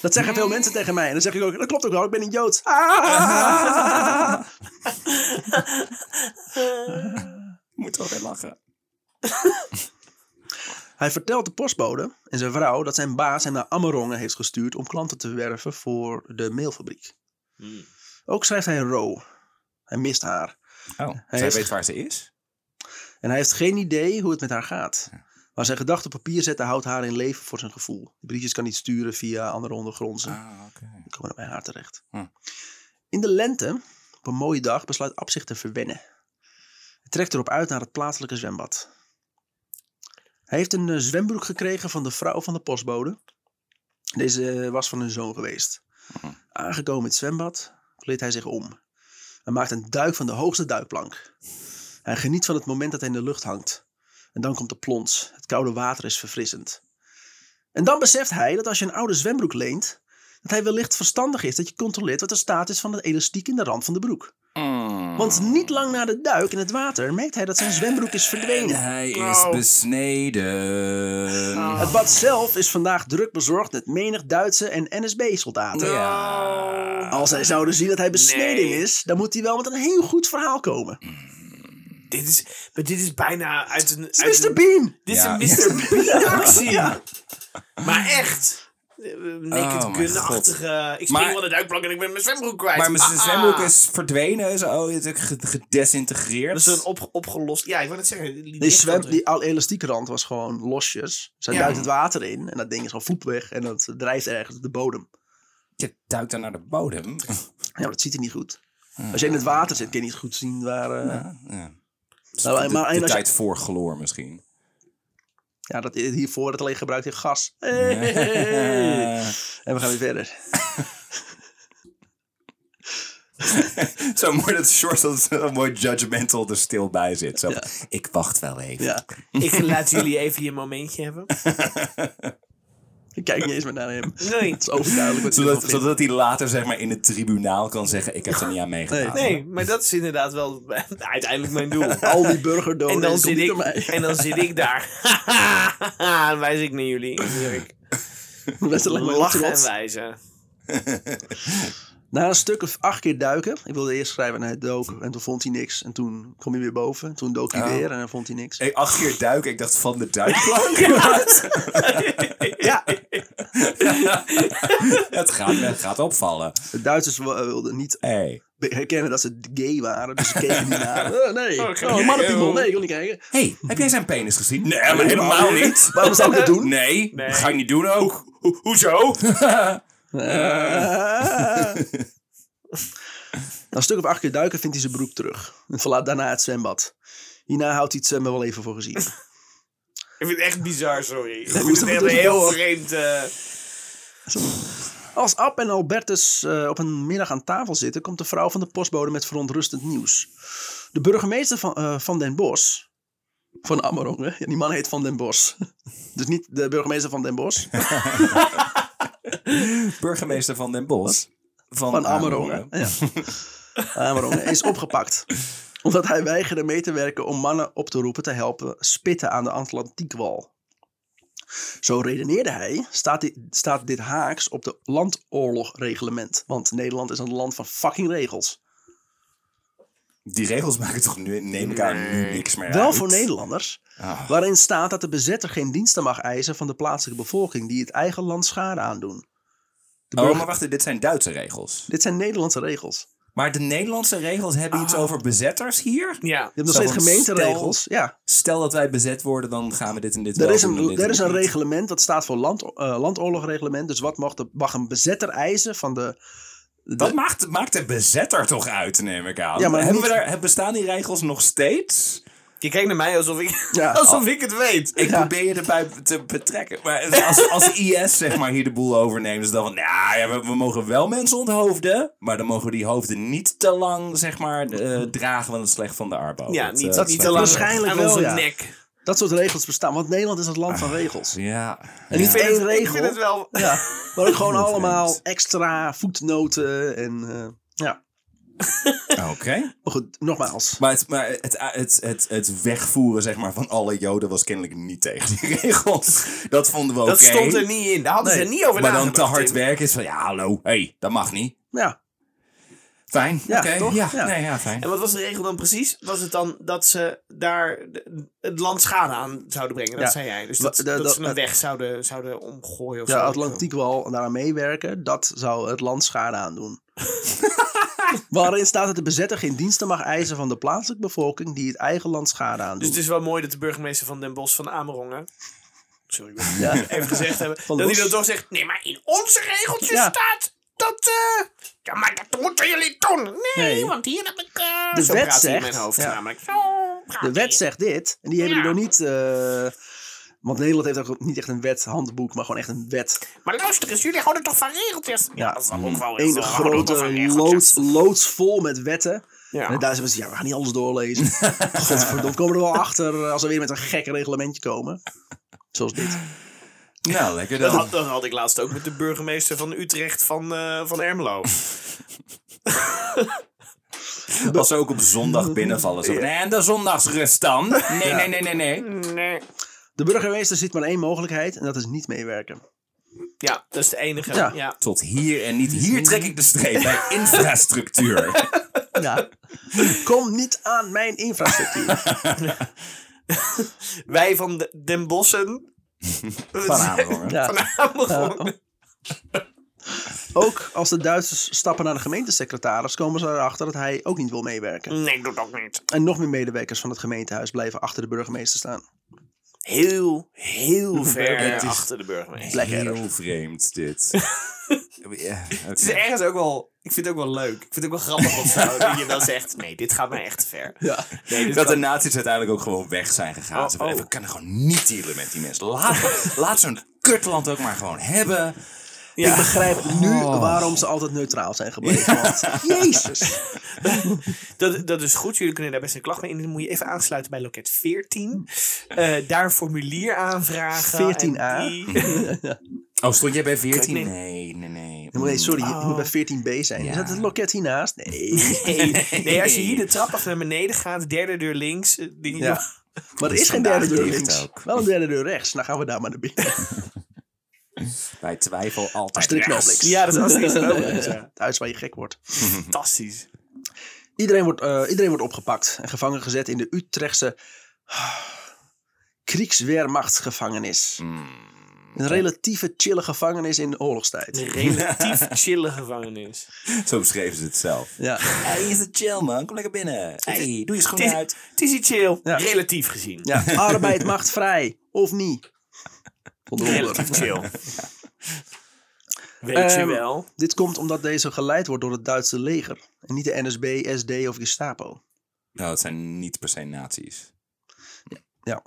Dat zeggen veel mensen tegen mij. En dan zeg ik ook, dat klopt ook wel, ik ben een Jood. Ah! Moet wel weer lachen. [laughs] Hij vertelt de postbode en zijn vrouw dat zijn baas hem naar Amerongen heeft gestuurd om klanten te werven voor de mailfabriek. Ook schrijft hij Ro. Hij mist haar. Oh, Hij weet waar ze is? En hij heeft geen idee hoe het met haar gaat. Maar zijn gedachten op papier zetten houdt haar in leven voor zijn gevoel. De briefjes kan niet sturen via andere ondergrondsen. Ah, oké. Die komen dan bij haar terecht. Hm. In de lente, op een mooie dag, besluit Ab zich te verwennen. Hij trekt erop uit naar het plaatselijke zwembad. Hij heeft een eh, zwembroek gekregen van de vrouw van de postbode. Deze eh, was van hun zoon geweest. Aangekomen in het zwembad, kleedt hij zich om. Hij maakt een duik van de hoogste duikplank. Hij geniet van het moment dat hij in de lucht hangt. En dan komt de plons. Het koude water is verfrissend. En dan beseft hij dat als je een oude zwembroek leent, dat hij wellicht verstandig is dat je controleert wat de staat is van het elastiek in de rand van de broek. Mm. Want niet lang na de duik in het water merkt hij dat zijn zwembroek is verdwenen. Hij is Oh. besneden. Oh. Het bad zelf is vandaag druk bezorgd met menig Duitse en NSB-soldaten. Ja. Als hij zouden zien dat hij besneden Nee. is, dan moet hij wel met een heel goed verhaal komen. Dit is, maar dit is bijna uit een... Uit Mr. een- Bean! Dit is Ja. een Mr. [laughs] Bean actie. Ja. Maar echt. Eh, Naked Oh, Gun-achtige... Ik spring Maar- van de duikplank en ik ben mijn zwembroek kwijt. Maar mijn Ah, zwembroek is verdwenen. Zo, oh, het gedesintegreerd. Dat is een op, opgelost... Ja, ik wou net zeggen. Die, Die, zwem, die al elastieke rand was gewoon losjes. Zij Ja. duikt het water in en dat ding is gewoon vloep weg en dat drijft ergens op de bodem. Je duikt dan naar de bodem. Ja, maar dat ziet hij niet goed. Als je in het water zit, kun je niet goed zien waar... eh, Ja, ja. Nou, de, maar de je- tijd voor chloor misschien. Ja, dat hiervoor het alleen gebruikt in gas. [laughs] En we gaan weer verder. [laughs] Zo mooi dat Short dat zo mooi judgmental er stil bij zit. Zo, Ik wacht wel even. Ja. Ik laat jullie even je momentje hebben. [laughs] Ik kijk niet eens meer naar hem. [laughs] Nee. Het is overduidelijk Zodat, hij later zeg maar, in het tribunaal kan zeggen... ik heb er niet aan meegedaan. Nee, maar dat is inderdaad wel [laughs] uiteindelijk mijn doel. [laughs] Al die burgerdoden En dan, zit niet ik, en dan zit ik daar. Dan wijs ik naar jullie. Best alleen maar Lachen en wijzen. Na een stuk of acht keer duiken. Ik wilde eerst schrijven en hij dook. En toen vond hij niks. En toen kwam hij weer boven. En toen dook hij Oh. weer en dan vond hij niks. Hey, acht keer duiken, ik dacht van de duikplank. Ja, [laughs] het, gaat, het gaat opvallen. de Duitsers wilden niet Hey. herkennen dat ze gay waren. Dus ze keken niet naar. [laughs] Oh, nee, Oh, oh, mannenpiemel. Nee, ik wil niet kijken. hey, heb jij zijn penis gezien? Nee, maar helemaal niet. Waarom zou ik het doen? Nee, Nee. dat ga ik niet doen ook. Ho- hoezo? [laughs] Na een stuk of acht keer duiken vindt hij zijn broek terug. En verlaat daarna het zwembad. Hierna houdt hij het zwemmen wel even voor gezien. Ik vind het echt bizar, sorry. Ik vind het echt heel vreemd. eh. Als Ab en Albertus eh, op een middag aan tafel zitten, komt de vrouw van de postbode met verontrustend nieuws. De burgemeester van, eh, van Den Bosch, van Amerongen, ja, die man heet Van Den Bosch. [laughs] dus niet de burgemeester van Den Bosch, [laughs] Burgemeester van Den Bosch. Van, van Amerongen. Ja. [laughs] Amerongen is opgepakt. Omdat hij weigerde mee te werken om mannen op te roepen te helpen spitten aan de Atlantiekwal. Zo redeneerde hij, staat dit, staat dit haaks op de landoorlogreglement. Want Nederland is een land van fucking regels. Die regels maken toch nu, neem ik aan, nu niks meer Wel uit. voor Nederlanders. Ah. Waarin staat dat de bezetter geen diensten mag eisen van de plaatselijke bevolking die het eigen land schade aandoen. De Oh, maar wacht, dit zijn Duitse regels. Dit zijn Nederlandse regels. Maar de Nederlandse regels hebben iets over bezetters hier? Ja. Je hebt nog steeds gemeenteregels. Ja, Stel dat wij bezet worden, dan gaan we dit en dit er is een, er is een reglement dat staat voor land, eh, landoorlogreglement. Dus wat mag, de, mag een bezetter eisen van de... de- Wat maakt, maakt de bezetter toch uit, neem ik aan? Ja, maar Hebben niet- we daar, bestaan die regels nog steeds? Je kijkt naar mij alsof ik, [laughs] Ja. alsof ik het weet. Ik Ja. probeer je erbij te betrekken. Maar als, als IS zeg maar hier de boel overneemt, is dan van, nou ja, we, we mogen wel mensen onthoofden, maar dan mogen we die hoofden niet te lang zeg maar eh, dragen, want het is slecht van de arbo. Ja, Dat, niet, eh, niet snap te lang Waarschijnlijk aan wel, onze ja. nek. Dat soort regels bestaan. Want Nederland is het land van regels. Ja. En niet één het, ik regel. vind het wel... Ja, maar ook gewoon [laughs] allemaal extra voetnoten. En eh, ja, [laughs] Oké. goed, nogmaals. Maar, het, maar het, het, het, het wegvoeren zeg maar, van alle joden was kennelijk niet tegen die [laughs] regels. Dat vonden we oké. Dat stond er niet in. Daar hadden ze Nee. niet over Maar dan te hard werken is van, ja hallo, hey, dat mag niet. Ja, Fijn, Ja, oké. toch? Ja, Ja. Nee, ja, fijn. En wat was de regel dan precies? Was het dan dat ze daar het land schade aan zouden brengen? Dat Ja. zei jij. Dus dat, de- dat de- ze een weg zouden, zouden omgooien of ja zo. Atlantikwal daaraan meewerken. Dat zou het land schade aandoen. [laughs] Waarin staat dat de bezetter geen diensten mag eisen van de plaatselijke bevolking die het eigen land schade aandoen. Dus het is wel mooi dat de burgemeester van Den Bosch van Amerongen... Sorry, ik Ja. even gezegd hebben. Van dat hij dan toch zegt... Nee, maar in onze regeltjes Ja. staat dat... eh, ja, maar dat moeten jullie doen. Nee, Nee. want hier heb ik... eh, De zo wet praat hij in zegt- mijn hoofd ja. namelijk. Zo praat De wet zegt dit. En die hebben die nog niet... eh, want Nederland heeft ook niet echt een wethandboek, maar gewoon echt een wet. Maar luister eens, jullie houden toch van regeltjes? Ja, Ja. dat is ook wel Een. We grote loods, loods vol met wetten. Ja. En daar ze, ja, we gaan niet alles doorlezen. [laughs] Godverdomme, komen er wel achter als we weer met een gek reglementje komen. Zoals dit. Nou, lekker Dat dan. had, dat had ik laatst ook met de burgemeester van Utrecht van, eh, van Ermelo. [laughs] Als ze ook op zondag binnenvallen. Zo van, en de zondagsrust dan? Nee, nee, nee, nee, nee. Nee. De burgemeester ziet maar één mogelijkheid en dat is niet meewerken. Ja, dat is de enige. Ja. Ja. Tot hier en niet hier trek ik de streep [laughs] bij infrastructuur. Ja. Kom niet aan mijn infrastructuur. [laughs] Wij van de, Den Bossen. Van Amerongen. [laughs] Ja. Van Amerongen. Ook als de Duitsers stappen naar de gemeentesecretaris, komen ze erachter dat hij ook niet wil meewerken. Nee, ik doe het ook niet. En nog meer medewerkers van het gemeentehuis blijven achter de burgemeester staan. Heel, heel [laughs] ver achter de burgemeester. Heel vreemd dit. [laughs] ja, Het is ergens ook wel... Ik vind het ook wel leuk. Ik vind het ook wel grappig of zo. [laughs] dat je dan zegt, nee, dit gaat mij echt te ver. Ja. Nee, Dat de nazi's uiteindelijk ook gewoon weg zijn gegaan. Oh, Ze oh. We kunnen gewoon niet dealen met die mensen. Laat, laat zo'n kutland ook maar gewoon hebben. Ik begrijp nu Oh. waarom ze altijd neutraal zijn gebleven. [laughs] Jezus. Dat, dat is goed. Jullie kunnen daar best een klacht mee in. Dan moet je even aansluiten bij loket 14. Eh, daar een formulier aanvragen. 14a. en die- [laughs] Oh, stond jij bij 14? niet. Nee, nee, nee. Nee, sorry, je Oh. moet bij 14b zijn. Is dat het loket hiernaast? Nee. Nee, nee, als je hier de trap af naar beneden gaat, derde deur links. eh, Ja. [laughs] Maar er is geen derde deur links. ook. Wel een derde deur rechts. Nou gaan we daar maar naar binnen. [laughs] Bij twijfel altijd Astrid rechts. Knoblinks. Ja, dat is Astrid Knoblinks, [laughs] ja. Het huis waar je gek wordt. Fantastisch. Iedereen wordt, eh, iedereen wordt opgepakt en gevangen gezet in de Utrechtse Kriegsweermachtsgevangenis. Een relatieve chille gevangenis in de oorlogstijd. Een relatief [laughs] chille gevangenis. Zo beschreven ze het zelf. Ja. Hey, is het chill man? Kom lekker binnen. Hey, doe je schoenen uit. het is iets chill. Ja. Relatief gezien. ja, arbeid macht vrij. Of niet. Voldoende. Relatief [laughs] chill. Weet je Ehm, wel. Dit komt omdat deze geleid wordt door het Duitse leger. En niet de NSB, SD of Gestapo. Nou, het zijn niet per se nazi's. Ja.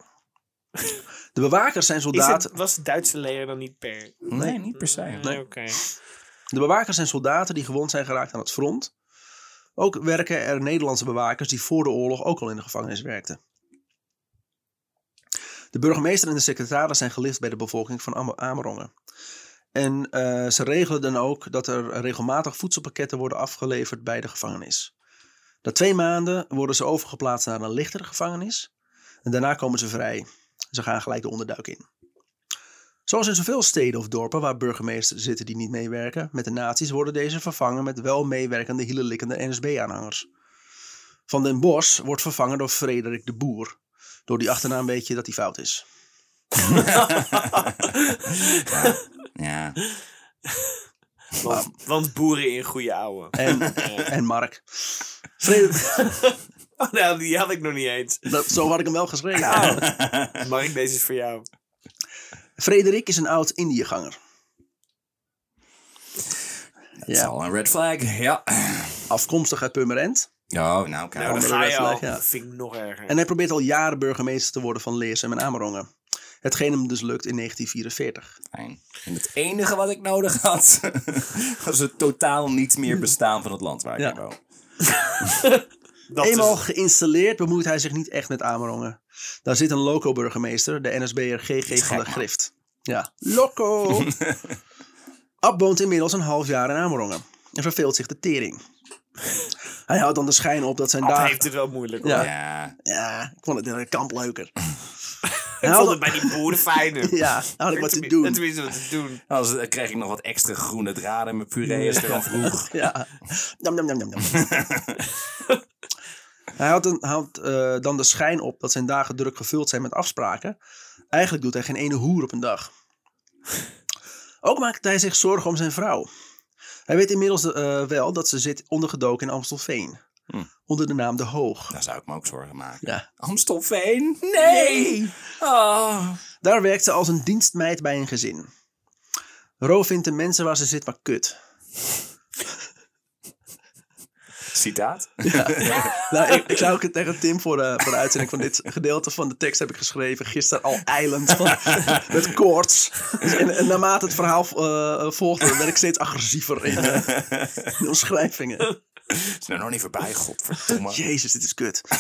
De bewakers zijn soldaten. het, was het Duitse leger dan niet per... Nee, niet per se. Nee, oké. De bewakers zijn soldaten die gewond zijn geraakt aan het front. Ook werken er Nederlandse bewakers die voor de oorlog ook al in de gevangenis werkten. De burgemeester en de secretaris zijn gelicht bij de bevolking van Am- Amerongen. En eh, ze regelen dan ook dat er regelmatig voedselpakketten worden afgeleverd bij de gevangenis. Na twee maanden worden ze overgeplaatst naar een lichtere gevangenis. En daarna komen ze vrij. Ze gaan gelijk de onderduik in. Zoals in zoveel steden of dorpen waar burgemeesters zitten die niet meewerken met de nazi's, worden deze vervangen met wel meewerkende hielenlikkende NSB-aanhangers. Van den Bos wordt vervangen door Frederik de Boer. Door die achternaam weet je dat hij fout is. [laughs] Ja. Want, want boeren in goede ouwe. En, [laughs] en Mark. Frederik, [laughs] Oh, nou, die had ik nog niet eens. dat, zo had ik hem wel geschreven. Mark, deze is voor jou. Frederik is een oud Indiëganger. Dat is al een red flag. Ja. Afkomstig uit Purmerend. Oh, nou kijk. Nou, ga je al. ja. Dat vind ik nog erger. En hij probeert al jaren burgemeester te worden van Leersum en Amerongen. Hetgeen hem dus lukt in 1944. Fijn. En het enige wat ik nodig had, [laughs] was het totaal niet meer bestaan van het land waar ik Ja. woon. [laughs] dat Eenmaal is, geïnstalleerd bemoeit hij zich niet echt met Amerongen. Daar zit een loco-burgemeester, de NSB'er GG van de. Grift. Ja, loco! [laughs] Ab woont inmiddels een half jaar in Amerongen en verveelt zich de tering. [laughs] Hij houdt dan de schijn op dat zijn Ab dagen... heeft het wel moeilijk hoor. Ja. Ja, Ja, ik vond het in een kamp leuker. [laughs] Ik vond het bij die boeren fijner. [laughs] Ja, had ik wat te doen. Tenminste wat te doen. als, dan kreeg ik nog wat extra groene draden in mijn puree als ik erom vroeg. Ja. Nam, nam, nam, nam, nam. hij houdt, een, houdt eh, dan de schijn op dat zijn dagen druk gevuld zijn met afspraken. Eigenlijk doet hij geen ene hoer op een dag. Ook maakt hij zich zorgen om zijn vrouw. Hij weet inmiddels eh, wel dat ze zit ondergedoken in Amstelveen. Hm. Onder de naam De Hoog. Daar zou ik me ook zorgen maken. Ja. Amstelveen? Nee! Oh. Daar werkt ze als een dienstmeid bij een gezin. Ro vindt de mensen waar ze zit maar kut. Citaat? Nou, ik, ik zou ook tegen Tim voor de, voor de uitzending van dit gedeelte van de tekst heb ik geschreven. Gisteren al eiland van, [laughs] met koorts. Dus en, en naarmate het verhaal eh, volgde, werd ik steeds agressiever in eh, de omschrijvingen. Is nou nog niet voorbij, godverdomme. Jezus, dit is kut. [laughs]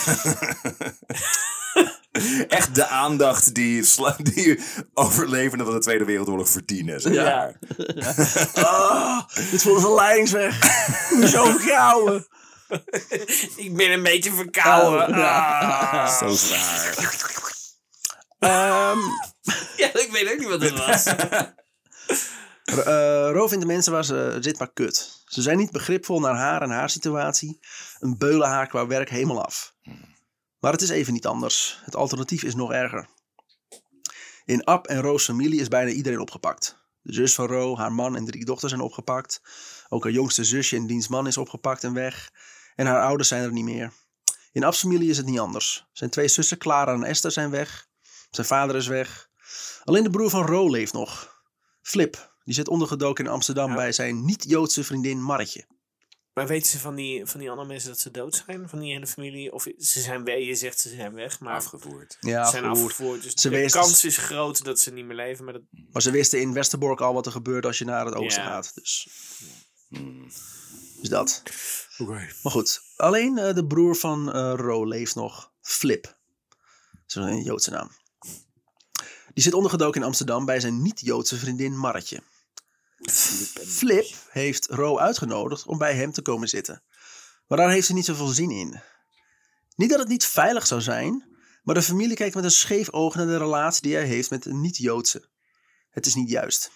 Echt de aandacht die, die overlevenden van de Tweede Wereldoorlog verdienen. zeg Ja. maar. Ah, dit voelt als een leidingsweg. Hoezo gehouden? [laughs] Ik ben een beetje verkouden. Oh, ja. Ah. Zo zwaar. Ehm [laughs] Ja, ik weet ook niet wat het was. [laughs] eh, Ro vindt de mensen waar ze zit maar kut. Ze zijn niet begripvol naar haar en haar situatie. Een beulen haar qua werk helemaal af. Maar het is even niet anders. Het alternatief is nog erger. In Ab en Ro's familie is bijna iedereen opgepakt. De zus van Ro, haar man en drie dochters zijn opgepakt. Ook haar jongste zusje en diens man is opgepakt en weg. En haar ouders zijn er niet meer. In Ab's familie is het niet anders. Zijn twee zussen, Clara en Esther, zijn weg. Zijn vader is weg. Alleen de broer van Ro leeft nog. Flip, die zit ondergedoken in Amsterdam Ja. bij zijn niet-Joodse vriendin Marretje. Maar weten ze van die, van die andere mensen dat ze dood zijn? Van die hele familie? Of ze zijn weg, je zegt ze zijn weg, maar Afgevoerd. Ja, ze zijn afgevoerd. afgevoerd. Dus Ze de wist- kans is groot dat ze niet meer leven. Maar dat, Maar ze wisten in Westerbork al wat er gebeurt als je naar het oosten Ja. gaat. Dus, Hmm. Dus dat. Maar goed, alleen eh, de broer van eh Ro leeft nog. Flip. Dat is een Joodse naam. Die zit ondergedoken in Amsterdam bij zijn niet-Joodse vriendin Marretje. Flip heeft Ro uitgenodigd om bij hem te komen zitten. Maar daar heeft ze niet zoveel zin in. Niet dat het niet veilig zou zijn, maar de familie kijkt met een scheef oog naar de relatie die hij heeft met een niet-Joodse. Het is niet juist.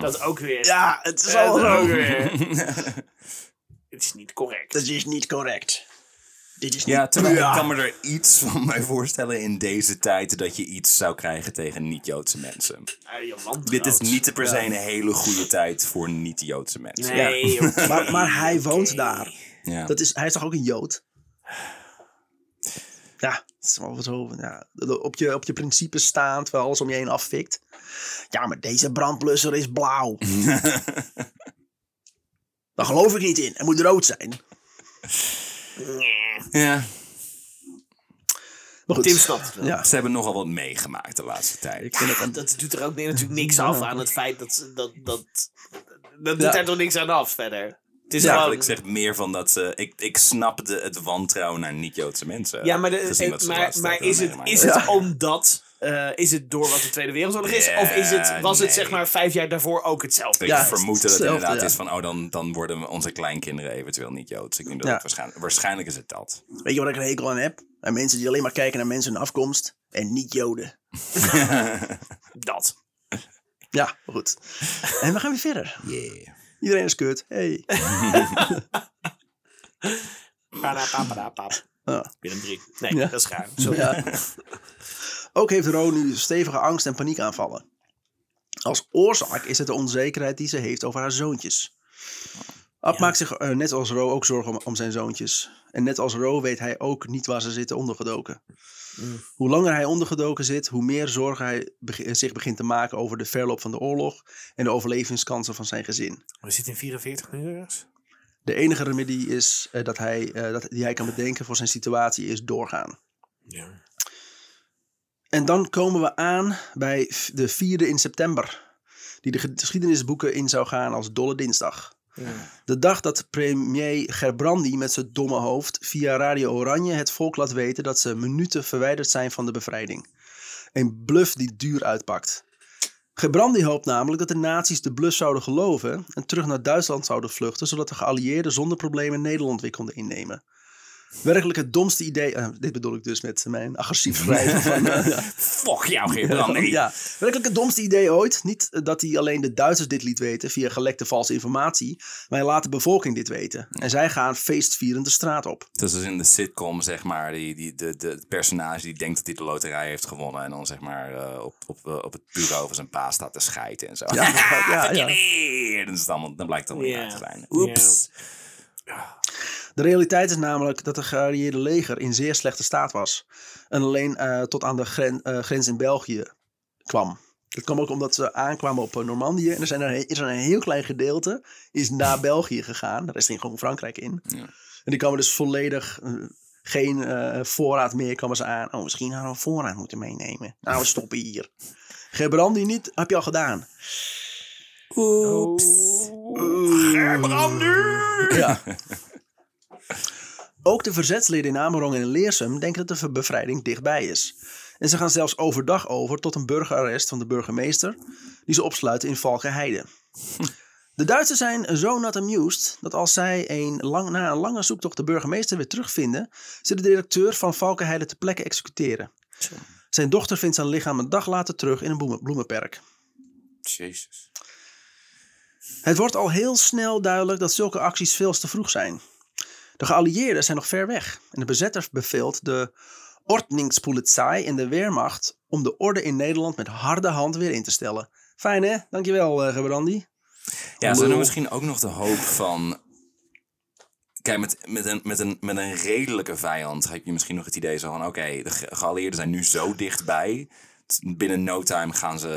Dat ook weer. Ja, het is al ook zo. weer. [laughs] Het is niet correct. Dat is niet correct. Dit is niet... Ja, terwijl Ja. ik kan me er iets van mij voorstellen in deze tijd dat je iets zou krijgen tegen niet-Joodse mensen. Dit is niet per se een hele goede tijd voor niet-Joodse mensen. Nee, [laughs] Maar, maar hij woont daar. Ja. Dat is, hij is toch ook een Jood? Ja, het is wel zo. Ja, op, je, op je principes staan terwijl alles om je heen afvikt. Ja, maar deze brandblusser is blauw. [laughs] Daar geloof ik niet in. Hij moet rood zijn. ja. Maar goed. Tim snapt het wel. Ja, Ze hebben nogal wat meegemaakt de laatste tijd. ik vind een... Dat doet er ook natuurlijk niks af aan het feit dat... ze- dat, dat dat doet Ja. daar toch niks aan af verder. Het is Ja, gewoon... Ik zeg meer van dat ze... Ik, ik snap de, het wantrouwen naar niet-Joodse mensen. Ja, maar, de, maar, is het, is het omdat... eh, is het door wat de Tweede Wereldoorlog is? Of is het, was het zeg maar vijf jaar daarvoor ook hetzelfde? Ik Ja, vermoed dat het inderdaad ja. is van... Oh, dan, dan worden onze kleinkinderen eventueel niet Joods. Ik denk dat Ja. het waarschijnlijk... Waarschijnlijk is het dat. Weet je wat ik een hekel aan heb? Aan mensen die alleen maar kijken naar mensen hun afkomst. En niet Joden. [laughs] Dat. Ja, goed. En we gaan weer verder. Yeah. Iedereen is kut. Hey. [laughs] Ja. Willem 3. Nee, Ja. dat is gaar. Sorry. Ja. Ook heeft Ro nu stevige angst- en paniekaanvallen. Als oorzaak is het de onzekerheid die ze heeft over haar zoontjes. Ab maakt zich eh, net als Ro ook zorgen om, om zijn zoontjes. En net als Ro weet hij ook niet waar ze zitten ondergedoken. Hoe langer hij ondergedoken zit, hoe meer zorgen hij beg- zich begint te maken over de verloop van de oorlog en de overlevingskansen van zijn gezin. We zitten in 44 nu ergens. De enige remedie is, eh, dat hij, eh, dat, die hij kan bedenken voor zijn situatie is doorgaan. Ja. En dan komen we aan bij de 4e in september. Die de geschiedenisboeken in zou gaan als Dolle Dinsdag. De dag dat premier Gerbrandi met zijn domme hoofd via Radio Oranje het volk laat weten dat ze minuten verwijderd zijn van de bevrijding. Een bluff die duur uitpakt. Gerbrandi hoopt namelijk dat de nazi's de bluff zouden geloven en terug naar Duitsland zouden vluchten, zodat de geallieerden zonder problemen Nederland weer konden innemen. Werkelijk het domste idee, eh, dit bedoel ik dus met mijn agressief schrijven [laughs] van... ja. Fuck jou. Nee. Ja, werkelijk het domste idee ooit. Niet dat hij alleen de Duitsers dit liet weten via gelekte valse informatie, maar hij laat de bevolking dit weten. En zij gaan feestvierend de straat op. Dat is dus in de sitcom, zeg maar, die, die, de, de het personage die denkt dat hij de loterij heeft gewonnen. En dan zeg maar eh, op, op, op het bureau van zijn pa staat te schijten en zo. Ja, [laughs] ja, ja. ja. Dan, is het allemaal, dan blijkt het allemaal niet waar te zijn. Ja. De realiteit is namelijk dat het geallieerde leger in zeer slechte staat was. En alleen eh, tot aan de gren- eh, grens in België kwam. Dat kwam ook omdat ze aankwamen op eh, Normandië. En er, zijn er, is er een heel klein gedeelte is naar België gegaan. De rest ging gewoon Frankrijk in. Ja. En die kwamen dus volledig geen eh, voorraad meer kwamen ze aan. Oh, misschien hadden we voorraad moeten meenemen. Nou, we stoppen hier. Gebrandi niet, heb je al gedaan. Oeps. Ja. [laughs] Ook de verzetsleden in Amerongen en Leersum denken dat de bevrijding dichtbij is. En ze gaan zelfs overdag over tot een burgerarrest van de burgemeester, die ze opsluiten in Valkenheide. De Duitsers zijn zo not amused dat als zij een lang, na een lange zoektocht de burgemeester weer terugvinden, ze de directeur van Valkenheide ter plekke executeren. Zijn dochter vindt zijn lichaam een dag later terug in een bloemen- bloemenperk. Jezus. Het wordt al heel snel duidelijk dat zulke acties veel te vroeg zijn. De geallieerden zijn nog ver weg en de bezetter beveelt de Ordnungspolizei en de Wehrmacht om de orde in Nederland met harde hand weer in te stellen. Fijn hè? Dankjewel uh, Gebrandi. Ja, ze hebben misschien ook nog de hoop van... Kijk, met, met, een, met, een, met een redelijke vijand heb je misschien nog het idee zo van... Oké, de ge- geallieerden zijn nu zo dichtbij. Binnen no time gaan ze,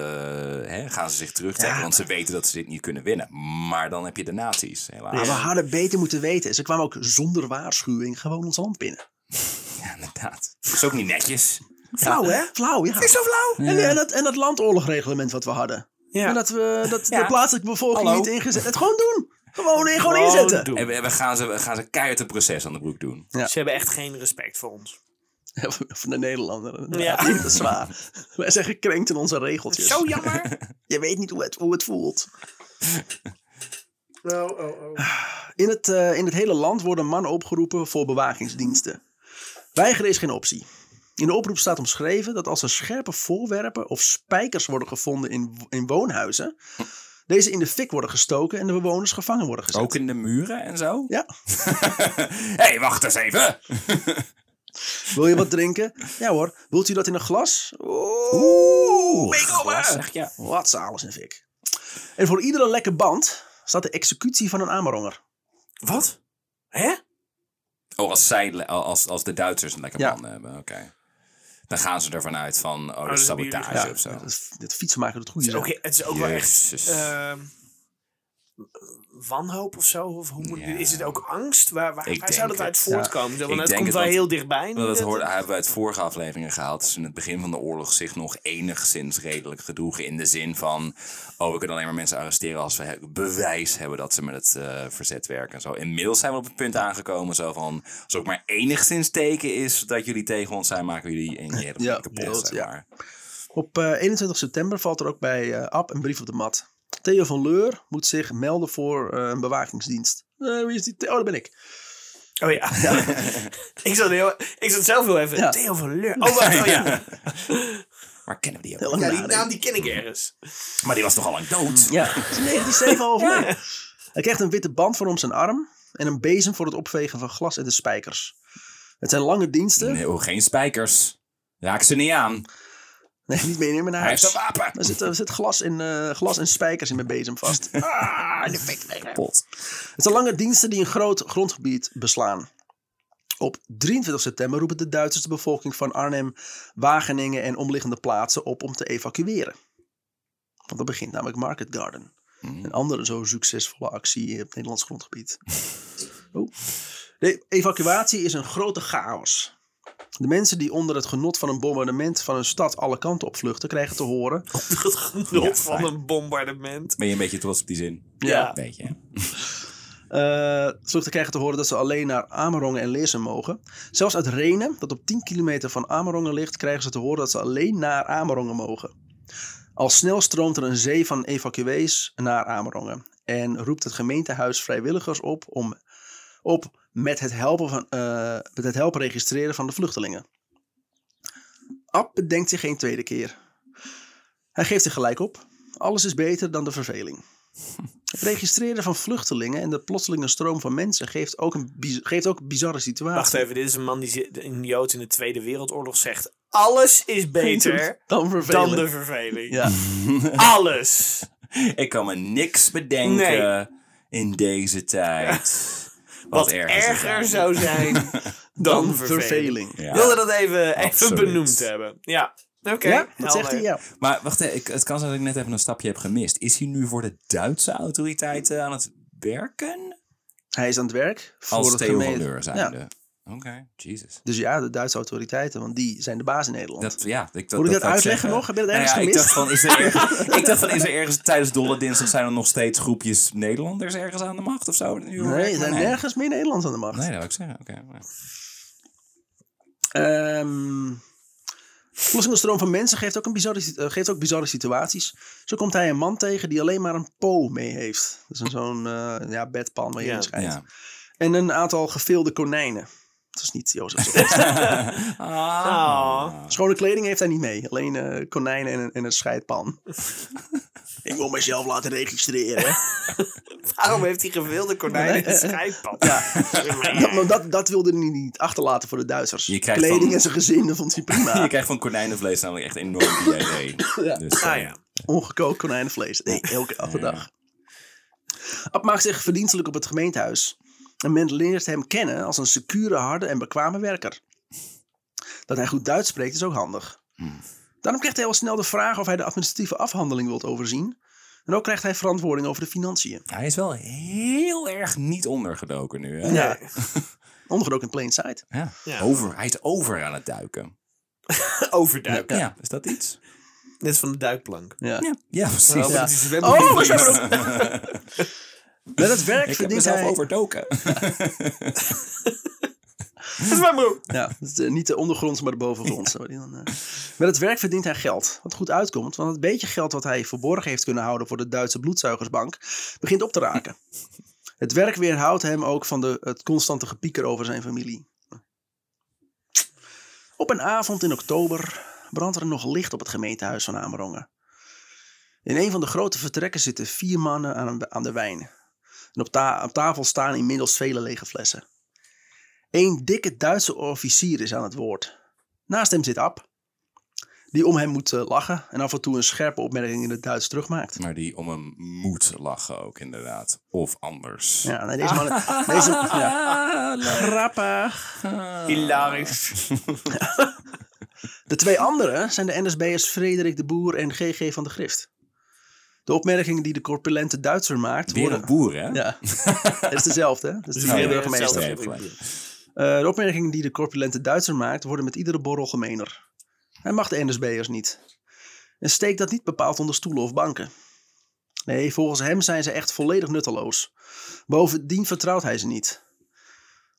hè, gaan ze zich terugtrekken. Ja. Want ze weten dat ze dit niet kunnen winnen. Maar dan heb je de nazi's, helaas. Maar we hadden beter moeten weten. Ze kwamen ook zonder waarschuwing gewoon ons land binnen. Ja, inderdaad. Dat is ook niet netjes. Flauw hè? Flauw ja. Is zo flauw? En, en, dat, en dat landoorlogreglement wat we hadden. Ja. En dat we dat Ja. de plaatselijke bevolking Hallo. niet ingezet. Het gewoon doen. Gewoon, gewoon Gewoon inzetten. doen. En we, we gaan ze, we gaan ze keihard een proces aan de broek doen. Ja. Ze hebben echt geen respect voor ons. [laughs] Van de Nederlander. Ja. Dat is zwaar. [laughs] Wij zijn gekrenkt in onze regeltjes. Zo jammer. [laughs] Je weet niet hoe het, hoe het voelt. Oh, oh, oh. In het, eh, in het hele land worden mannen opgeroepen voor bewakingsdiensten. Weigeren is geen optie. In de oproep staat omschreven dat als er scherpe voorwerpen of spijkers worden gevonden in, in woonhuizen, deze in de fik worden gestoken en de bewoners gevangen worden gezet. Ook in de muren en zo? Ja. Hé, hey, wacht eens even. Wil je wat drinken? Ja hoor. Wilt u dat in een glas? Oeh, meekomen. glas, zeg je. Wat ze alles in fik. En voor iedere lekke band staat de executie van een Ameronger. Wat? Hè? Oh, als, zij, als, als de Duitsers een lekker Ja. man hebben, oké. Dan gaan ze ervan uit van, oh, dat is bij sabotage of zo. Dat, dit fietsenmaker het goede Het is ook, het is ook wel echt. Wanhoop of zo. Of hoe moet, Ja. Is het ook angst? Waar, waar, waar zou dat uit voortkomen? Want het denk komt het, wel want- heel dichtbij. Dat dat- hoorde, hebben we uit vorige afleveringen gehaald. Ze in het begin van de oorlog zich nog enigszins redelijk gedroegen. In de zin van, oh, we kunnen alleen maar mensen arresteren als we bewijs hebben dat ze met het eh, verzet werken. en Zo. Inmiddels zijn we op het punt aangekomen zo van, als ook maar enigszins teken is dat jullie tegen ons zijn, maken jullie in je Ja, kapot, ja. Op eh, 21 september valt er ook bij eh Ab een brief op de mat. Theo van Leur moet zich melden voor eh, een bewakingsdienst. Eh, wie is die? Oh, dat ben ik. Oh ja. [laughs] ik, zat heel, ik zat zelf heel even. Ja. Theo van Leur. Oh, wacht, oh ja. Maar kennen we die ook? Ja. Die naam die ken ik ergens. Maar die was toch al lang dood? Ja, het is in 1907 overleden. Hij krijgt een witte band voor om zijn arm en een bezem voor het opvegen van glas en de spijkers. Het zijn lange diensten. Nee, oh, geen spijkers. Raak ze niet aan. Nee, niet meenemen naar Hij heeft huis. een wapen. Er zit, er zit glas, en, eh, glas en spijkers in mijn bezem vast. [laughs] Ah, de fik weg. Kapot. Het zijn lange diensten die een groot grondgebied beslaan. Op 23 september roepen de Duitsers de bevolking van Arnhem, Wageningen en omliggende plaatsen op om te evacueren. Want dan begint namelijk Market Garden. Een andere zo succesvolle actie op het Nederlands grondgebied. Oh. De evacuatie is een grote chaos. De mensen die onder het genot van een bombardement van een stad alle kanten op vluchten, krijgen te horen. [laughs] Het genot Ja, van een bombardement. Ben je een beetje trots op die zin? Ja. Weet je. eh vluchten krijgen te horen dat ze alleen naar Amerongen en Leersum mogen. Zelfs uit Renen, dat op 10 kilometer van Amerongen ligt, krijgen ze te horen dat ze alleen naar Amerongen mogen. Al snel stroomt er een zee van evacuees naar Amerongen. En roept het gemeentehuis vrijwilligers op om op met het helpen, van, eh, met het helpen registreren van de vluchtelingen. Ab bedenkt zich geen tweede keer. Hij geeft zich gelijk op. Alles is beter dan de verveling. Het registreren van vluchtelingen en de plotselinge stroom van mensen geeft ook een, geeft ook een bizarre situatie. Wacht even, dit is een man die een Jood in de Tweede Wereldoorlog zegt... Alles is beter [laughs] Dan verveling. dan de verveling. Ja. [laughs] Alles. Ik kan me niks bedenken in deze tijd. Wat erger zou erger zijn. zou zijn [laughs] dan Dan verveling. Ja. Ik wilde dat even, even benoemd hebben. Ja, oké. Ja, dat zegt hij, ja. Maar wacht even, ik, het kan zijn dat ik net even een stapje heb gemist. Is hij nu voor de Duitse autoriteiten aan het werken? Hij is aan het werk. Voor Als het Theo van Oké, Jesus. Dus ja, de Duitse autoriteiten, want die zijn de baas in Nederland. Dat, ja, ik, Moet ik dat wou uitleggen zeggen. nog? Heb je dat Nou ergens ja, ik gemist? dacht, van, is er ergens, [laughs] ik dacht van, is er ergens tijdens Dolle Dinsdag zijn er nog steeds groepjes Nederlanders ergens aan de macht of zo? nee, er zijn nergens meer Nederlands aan de macht. Nee, dat wil ik zeggen. Oké. Ehm plotselinge stroom van mensen geeft ook, een bizarre, eh, geeft ook bizarre situaties. Zo komt hij een man tegen die alleen maar een po mee heeft. Dat is een zo'n eh, ja, bedpan waar je Ja. in schijnt. Ja. En een aantal geveelde konijnen. Dat is niet Jozef. [laughs] Ah. Schone kleding heeft hij niet mee. Alleen eh, konijnen en een, en een scheidpan. [laughs] Ik wil mezelf laten registreren. [laughs] Waarom heeft hij gewilde konijn een scheidpad? Ja. Dat, maar dat, dat wilde hij niet achterlaten voor de Duitsers. Kleding van- en zijn gezin, dat vond hij prima. Je krijgt van konijnenvlees namelijk echt enorm diarree. Ja. Dus, Ah eh, ja. Ongekookt konijnenvlees. Nee, elke, elke Ja. dag. Ab maakt zich verdienstelijk op het gemeentehuis. En men leert hem kennen als een secure, harde en bekwame werker. Dat hij goed Duits spreekt is ook handig. Hmm. Daarom krijgt hij al snel de vraag of hij de administratieve afhandeling wilt overzien. En ook krijgt hij verantwoording over de financiën. Hij is wel heel erg niet ondergedoken nu. Hè? Ja. [laughs] Ondergedoken in plain sight. Ja. Ja. Over, hij is over aan het duiken. [laughs] Overduiken. Ja, is dat iets? Net van de duikplank. Ja. Ja, ja precies. Oh, Oh, zo. [laughs] Met het werk Ik heb verdient mezelf hij... overdoken. [laughs] Dat is mijn broer. Ja, eh, niet de ondergronds, maar de bovengronds. Dan, eh. Met het werk verdient hij geld. Wat goed uitkomt, want het beetje geld wat hij verborgen heeft kunnen houden voor de Duitse bloedzuigersbank begint op te raken. [laughs] Het werk weerhoudt hem ook van de, het constante gepieker over zijn familie. Op een avond in oktober brandt er nog licht op het gemeentehuis van Amerongen. In een van de grote vertrekken zitten vier mannen aan, een- aan de wijn. En op, ta- op tafel staan inmiddels vele lege flessen. Een dikke Duitse officier is aan het woord. Naast hem zit Ab, die om hem moet eh, lachen en af en toe een scherpe opmerking in het Duits terugmaakt. Maar die om hem moet lachen ook inderdaad. Of anders. Ja, nee, deze man... [laughs] Deze, ja. [laughs] Grappig. [laughs] Hilarisch. De twee anderen zijn de NSB'ers Frederik de Boer en GG van de Grift. De opmerkingen die de corpulente Duitser maakt Weer worden... een boer, hè? Ja, [laughs] het is dezelfde, hè? Dat is de vierde burgemeester. Eh, de opmerkingen die de corpulente Duitser maakt worden met iedere borrel gemener. Hij mag de NSB'ers niet. En steekt dat niet bepaald onder stoelen of banken. Nee, volgens hem zijn ze echt volledig nutteloos. Bovendien vertrouwt hij ze niet.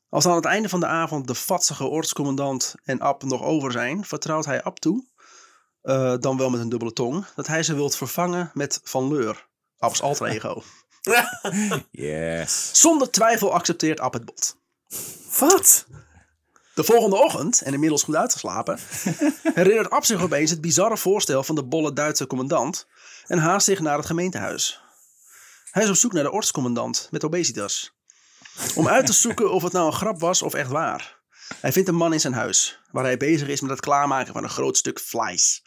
Als aan het einde van de avond de vatsige ortscommandant en Ab nog over zijn, vertrouwt hij Ab toe, eh, dan wel met een dubbele tong, dat hij ze wilt vervangen met Van Leur, Ab's alter ego. [laughs] Yes. Zonder twijfel accepteert Ab het bod. Wat? De volgende ochtend, en inmiddels goed uitgeslapen, [laughs] herinnert Ab zich opeens het bizarre voorstel van de bolle Duitse commandant en haast zich naar het gemeentehuis. Hij is op zoek naar de ortscommandant met obesitas. Om uit te [laughs] zoeken of het nou een grap was of echt waar. Hij vindt een man in zijn huis, waar hij bezig is met het klaarmaken van een groot stuk vlees.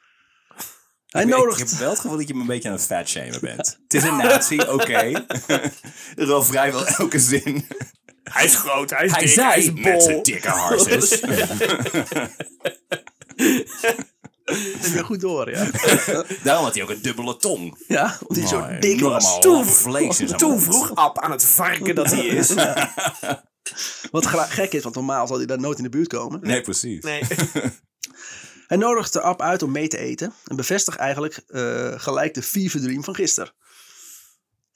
Hij Ik- Ik nodigt... heb wel het gevoel dat je me een beetje aan het fatshamen bent. Het is een nazi, [laughs] oké. [laughs] Er is wel vrijwel elke zin. Hij is groot, hij is Hij dik, hij is zei bol. met zijn dikke harses. niet meer goed door, ja. [laughs] Daarom had hij ook een dubbele tong. Ja, omdat hij zo dik was. Toen- Toen vroeg Ab aan het varken dat hij is. Wat gek is, want normaal zal hij daar nooit in de buurt komen. Nee, precies. Nee. Hij nodigt de Ab uit om mee te eten. En bevestigt eigenlijk eh, gelijk de fever dream van gisteren.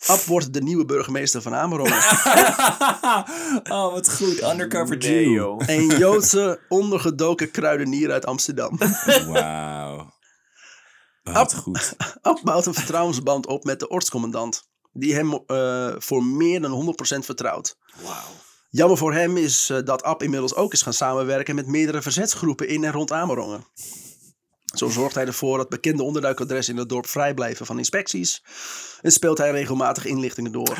Ab wordt de nieuwe burgemeester van Amerongen. [laughs] oh, wat goed. Undercover Nee, Jew. joh. Een Joodse ondergedoken kruidenier uit Amsterdam. Wauw. Wat goed. Ab bouwt een vertrouwensband op met de ortscommandant. Die hem eh, voor meer dan 100% vertrouwt. Wauw. Jammer voor hem is eh, dat Ab inmiddels ook is gaan samenwerken met meerdere verzetsgroepen in en rond Amerongen. Zo zorgt hij ervoor dat bekende onderduikadressen in het dorp vrij blijven van inspecties. En speelt hij regelmatig inlichtingen door.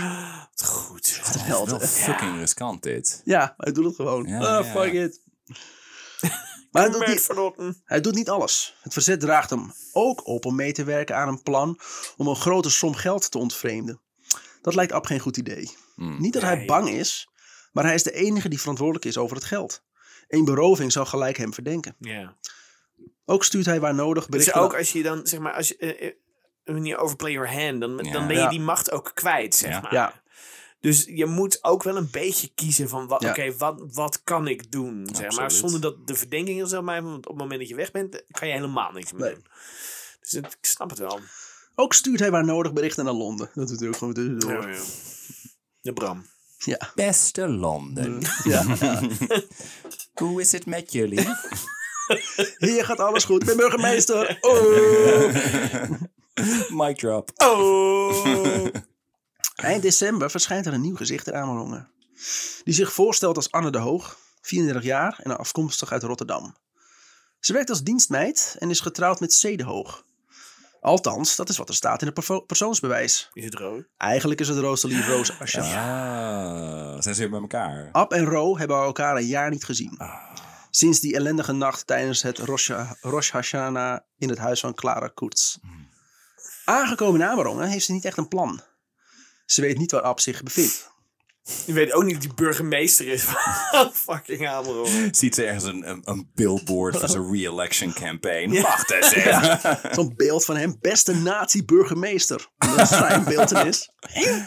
Wat goed. Wat een held, fucking riskant dit. Ja, hij doet het gewoon. Ja, ah, ja. fuck it. [laughs] Maar hij doet, niet, hij doet niet alles. Het verzet draagt hem ook op om mee te werken aan een plan om een grote som geld te ontvreemden. Dat lijkt Ab geen goed idee. Niet dat hij bang is, maar hij is de enige die verantwoordelijk is over het geld. Een beroving zou gelijk hem verdenken. Ja. Ook stuurt hij waar nodig Dus berichten. ook als je dan, zeg maar, als je, eh, eh, wanneer je overplay your hand, dan, Ja. dan ben je Ja. die macht ook kwijt, zeg Ja. maar. Ja. Dus je moet ook wel een beetje kiezen van, wat, Ja. oké, wat, wat kan ik doen, zeg maar. Zonder dat de verdenking er zo mij, want op het moment dat je weg bent, eh, kan je helemaal niks meer Nee. doen. Dus het- ik snap het wel. Ook stuurt hij waar nodig berichten naar Londen. Dat doet hij ook gewoon tussendoor. Ja, ja. De Bram. Ja. Beste Londen. [laughs] ja. [laughs] Hoe is het met jullie? [laughs] Hier gaat alles goed. Ik ben burgemeester. Oh. Mic drop. Oh! Eind december verschijnt er een nieuw gezicht in Amerongen. Die zich voorstelt als Anne de Hoog, 34 jaar en afkomstig uit Rotterdam. Ze werkt als dienstmeid en is getrouwd met C. de Hoog. Althans, dat is wat er staat in het persoonsbewijs. Is het rood? Eigenlijk is het Rosalie Roos Asha. Ah, zijn ze weer bij elkaar? Ab en Ro hebben elkaar een jaar niet gezien. Ah. Sinds die ellendige nacht tijdens het Rosh, Rosh Hashanah in het huis van Clara Koets. Aangekomen in Amerongen heeft ze niet echt een plan. Ze weet niet waar Ab zich bevindt. Je weet ook niet dat die burgemeester is van [laughs] fucking Amerongen. Ziet ze ergens een, een, een billboard voor zijn re-election campaign? Wacht eens even. [laughs] Zo'n beeld van hem, beste nazi-burgemeester. Dat is zijn beeldenis. Hij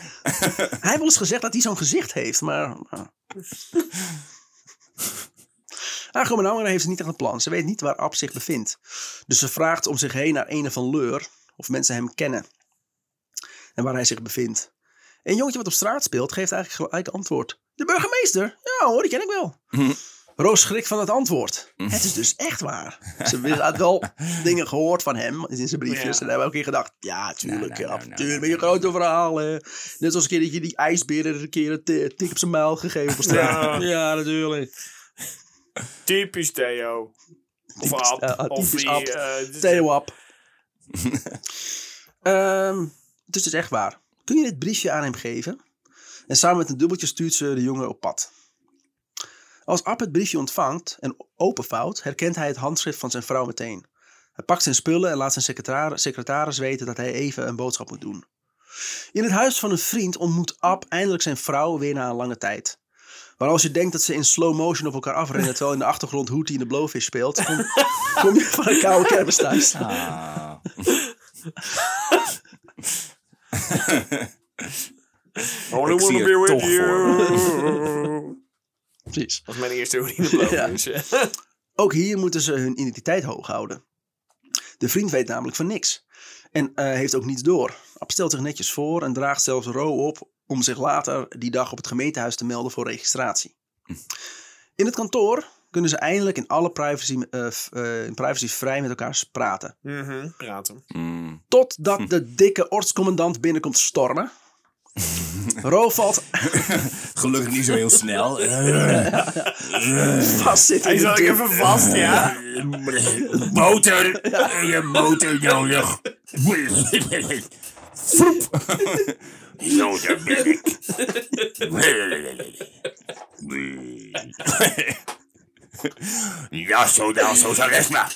heeft wel eens gezegd dat hij zo'n gezicht heeft, maar... nou. Aangekomen in Amerongen heeft ze niet echt een plan. Ze weet niet waar Ab zich bevindt. Dus ze vraagt om zich heen naar een van Leur, of mensen hem kennen. En waar hij zich bevindt. Een jongetje wat op straat speelt, geeft eigenlijk gelijk antwoord. De burgemeester? Ja hoor, die ken ik wel. Roos schrikt van het antwoord. Het is dus echt waar. Ze had wel [laughs] dingen gehoord van hem in zijn briefjes. Ja. En hebben we ook keer gedacht. Ja, tuurlijk. Nou, nou, ja, nou, nou, tuurlijk. Met je grote verhalen. Net zoals een keer dat je die ijsberen een keer een ti- tik op zijn muil gegeven op straat. Ja. [laughs] Ja, natuurlijk. Typisch Theo. Of Typisch, Ab. eh, of Ab. eh, Theo Ab. [laughs] Ehm, het is dus echt waar. Kun je dit briefje aan hem geven? En samen met een dubbeltje stuurt ze de jongen op pad. Als Ab het briefje ontvangt en openvouwt, herkent hij het handschrift van zijn vrouw meteen. Hij pakt zijn spullen en laat zijn secretari- secretaris weten dat hij even een boodschap moet doen. In het huis van een vriend ontmoet Ab eindelijk zijn vrouw weer na een lange tijd. Maar als je denkt dat ze in slow motion op elkaar afrennen terwijl in de achtergrond Hootie in de Blowfish speelt, kom, kom je van een koude kermis thuis. Ah. [laughs] [laughs] Only Ik zie wanna be with toch you. [laughs] Precies. Dat was mijn eerste. Ja. dus. [laughs] Ook hier moeten ze hun identiteit hoog houden. De vriend weet namelijk van niks. En eh, heeft ook niets door. Ab stelt zich netjes voor en draagt zelfs Ro op om zich later die dag op het gemeentehuis te melden voor registratie. In het kantoor kunnen ze eindelijk in alle privacy, eh, eh, in privacy vrij met elkaar praten. Mhm, praten. Mm. Totdat de dikke ortscommandant binnenkomt stormen. [laughs] Ro valt [laughs] Gelukkig niet zo heel snel. [laughs] vast zitten. Hij in de zat deur. even vast, ja. Motor. Je motor nodig. Vroep. Zo, daar ben ik. Ja, zo dan, zo zal rest maar.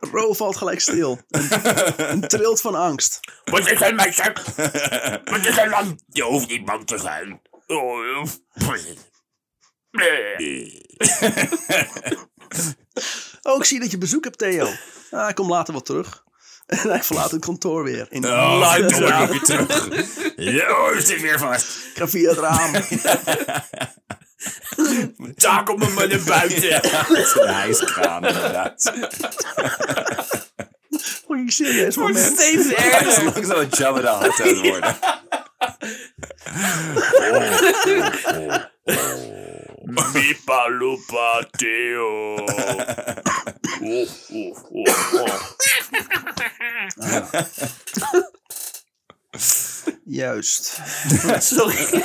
Ro valt gelijk stil. En, en trilt van angst. Wat is er, meisje? Wat is er dan? Je hoeft niet bang te zijn. Oh, Oh, ik zie dat je bezoek hebt, Theo. Ah, ik kom later wel terug. [laughs] En hij verlaat het kantoor weer. In de Oh, kom ik [laughs] weer terug. Ja, is dit weer vast. Ik ga via het raam. [laughs] Komt me maar naar buiten. Dat is een hijskraan, inderdaad. Fucking serieus Wordt moment. steeds Hij is erger. langzaam een Jabba de Hutt aan het worden. Mipa lupa Theo. Oh, oh, oh, oh. Juist. Sorry.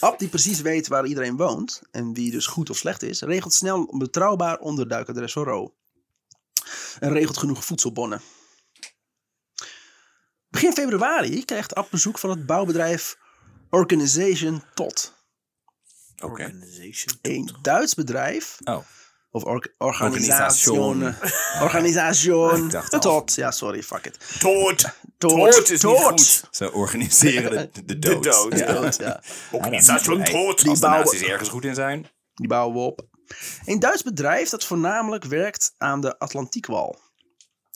Ab die precies weet waar iedereen woont en wie dus goed of slecht is, regelt snel een betrouwbaar onderduikadres voor Ro. En regelt genoeg voedselbonnen. Begin februari krijgt Ab bezoek van het bouwbedrijf Organization TOT. Organization. Een Duits bedrijf. Oh. Of or Organisation. Organisation. TOT. Ja, sorry, fuck it. Dood. TOT. Dood is niet TOT. goed. Ze organiseren de, de dood. De dood. Ja. TOT, ja. Organisation Hey, dood. Die Als de bouwen- nazi's ergens goed in zijn. Die bouwen we op. Een Duits bedrijf dat voornamelijk werkt aan de Atlantiekwal.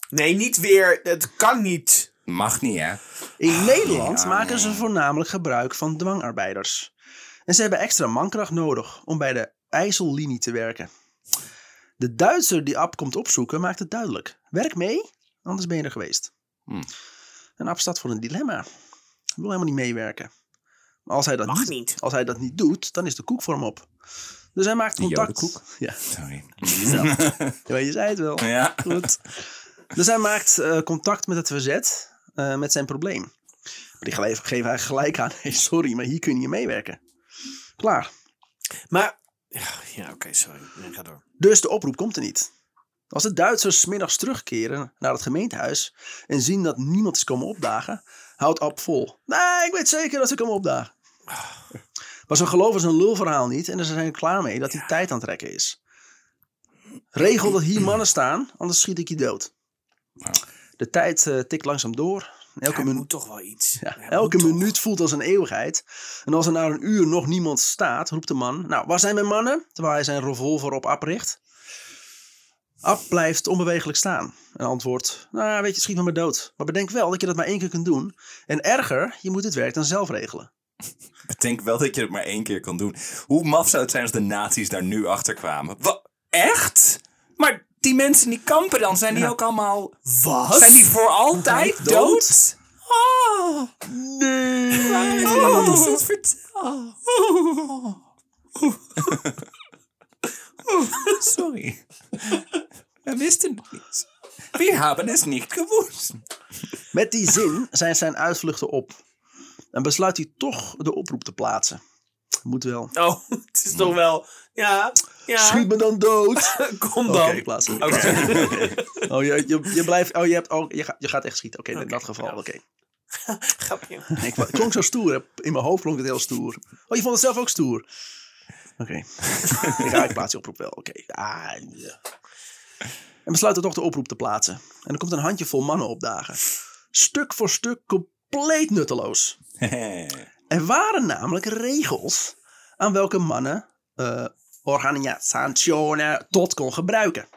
Nee, niet weer. Het kan niet. Mag niet, hè? In Nederland ja, maken ze voornamelijk gebruik van dwangarbeiders. En ze hebben extra mankracht nodig om bij de IJssellinie te werken. De Duitser die Ab komt opzoeken maakt het duidelijk. Werk mee, anders ben je er geweest. Hmm. En Ab staat voor een dilemma. Hij wil helemaal niet meewerken. Maar als hij dat, niet, niet. Als hij dat niet doet, dan is de koek voor hem op. Dus hij maakt De contact. jodenkoek? Ja, Sorry. [laughs] ja, je zei het wel. Ja. Goed. Dus hij maakt eh, contact met het verzet eh, met zijn probleem. Maar die geven eigenlijk gelijk aan. [laughs] Hey, sorry, maar hier kun je niet meewerken. Klaar. Maar. Ja, oké, sorry. Nee, ga door. Dus de oproep komt er niet. Als de Duitsers middags terugkeren naar het gemeentehuis en zien dat niemand is komen opdagen, houdt Ab vol. Nee, ik weet zeker dat ze komen opdagen. Maar ze geloven zijn lulverhaal niet en ze zijn er klaar mee dat hij tijd aan het trekken is. Regel dat hier mannen staan, anders schiet ik je dood. De tijd eh, tikt langzaam door. Elke, Hij minu- moet toch wel iets. ja, elke toch. minuut voelt als een eeuwigheid. En als er na een uur nog niemand staat, roept de man: Nou, waar zijn mijn mannen? Terwijl hij zijn revolver op Ab richt. Ab blijft onbewegelijk staan en antwoordt: Nou, weet je, schiet me maar dood. Maar bedenk wel dat je dat maar één keer kunt doen. En erger, je moet het werk dan zelf regelen. [laughs] Bedenk wel dat je het maar één keer kan doen. Hoe maf zou het zijn als de nazi's daar nu achter kwamen? Wa- echt? Maar die mensen die kampen dan, zijn die ook allemaal... Wat? Zijn die voor altijd Dood? dood? Oh, Nee! oh, [laughs] wat is dat vertel? [laughs] Sorry. We wisten het niet. We hebben het niet gewusst. Met die zin zijn zijn uitvluchten op. En besluit hij toch de oproep te plaatsen. Moet wel. Oh, het is toch wel. Ja, ja. Schiet me dan dood! [laughs] Kom Oké, dan. ik plaats hem. Oké. [laughs] Oh, je, je, je blijft. Oh, je, hebt, oh je, gaat, je gaat echt schieten. Oké, in dat geval. Oké. [laughs] Grapje. Ik het klonk zo stoer. hè. In mijn hoofd klonk het heel stoer. Oh, je vond het zelf ook stoer. Oké. ik ga ik plaats die oproep wel. Oké. Ah, ja. En besluiten toch de oproep te plaatsen. En er komt een handjevol mannen opdagen. Stuk voor stuk compleet nutteloos. Er waren namelijk regels aan welke mannen eh organisationen tot kon gebruiken.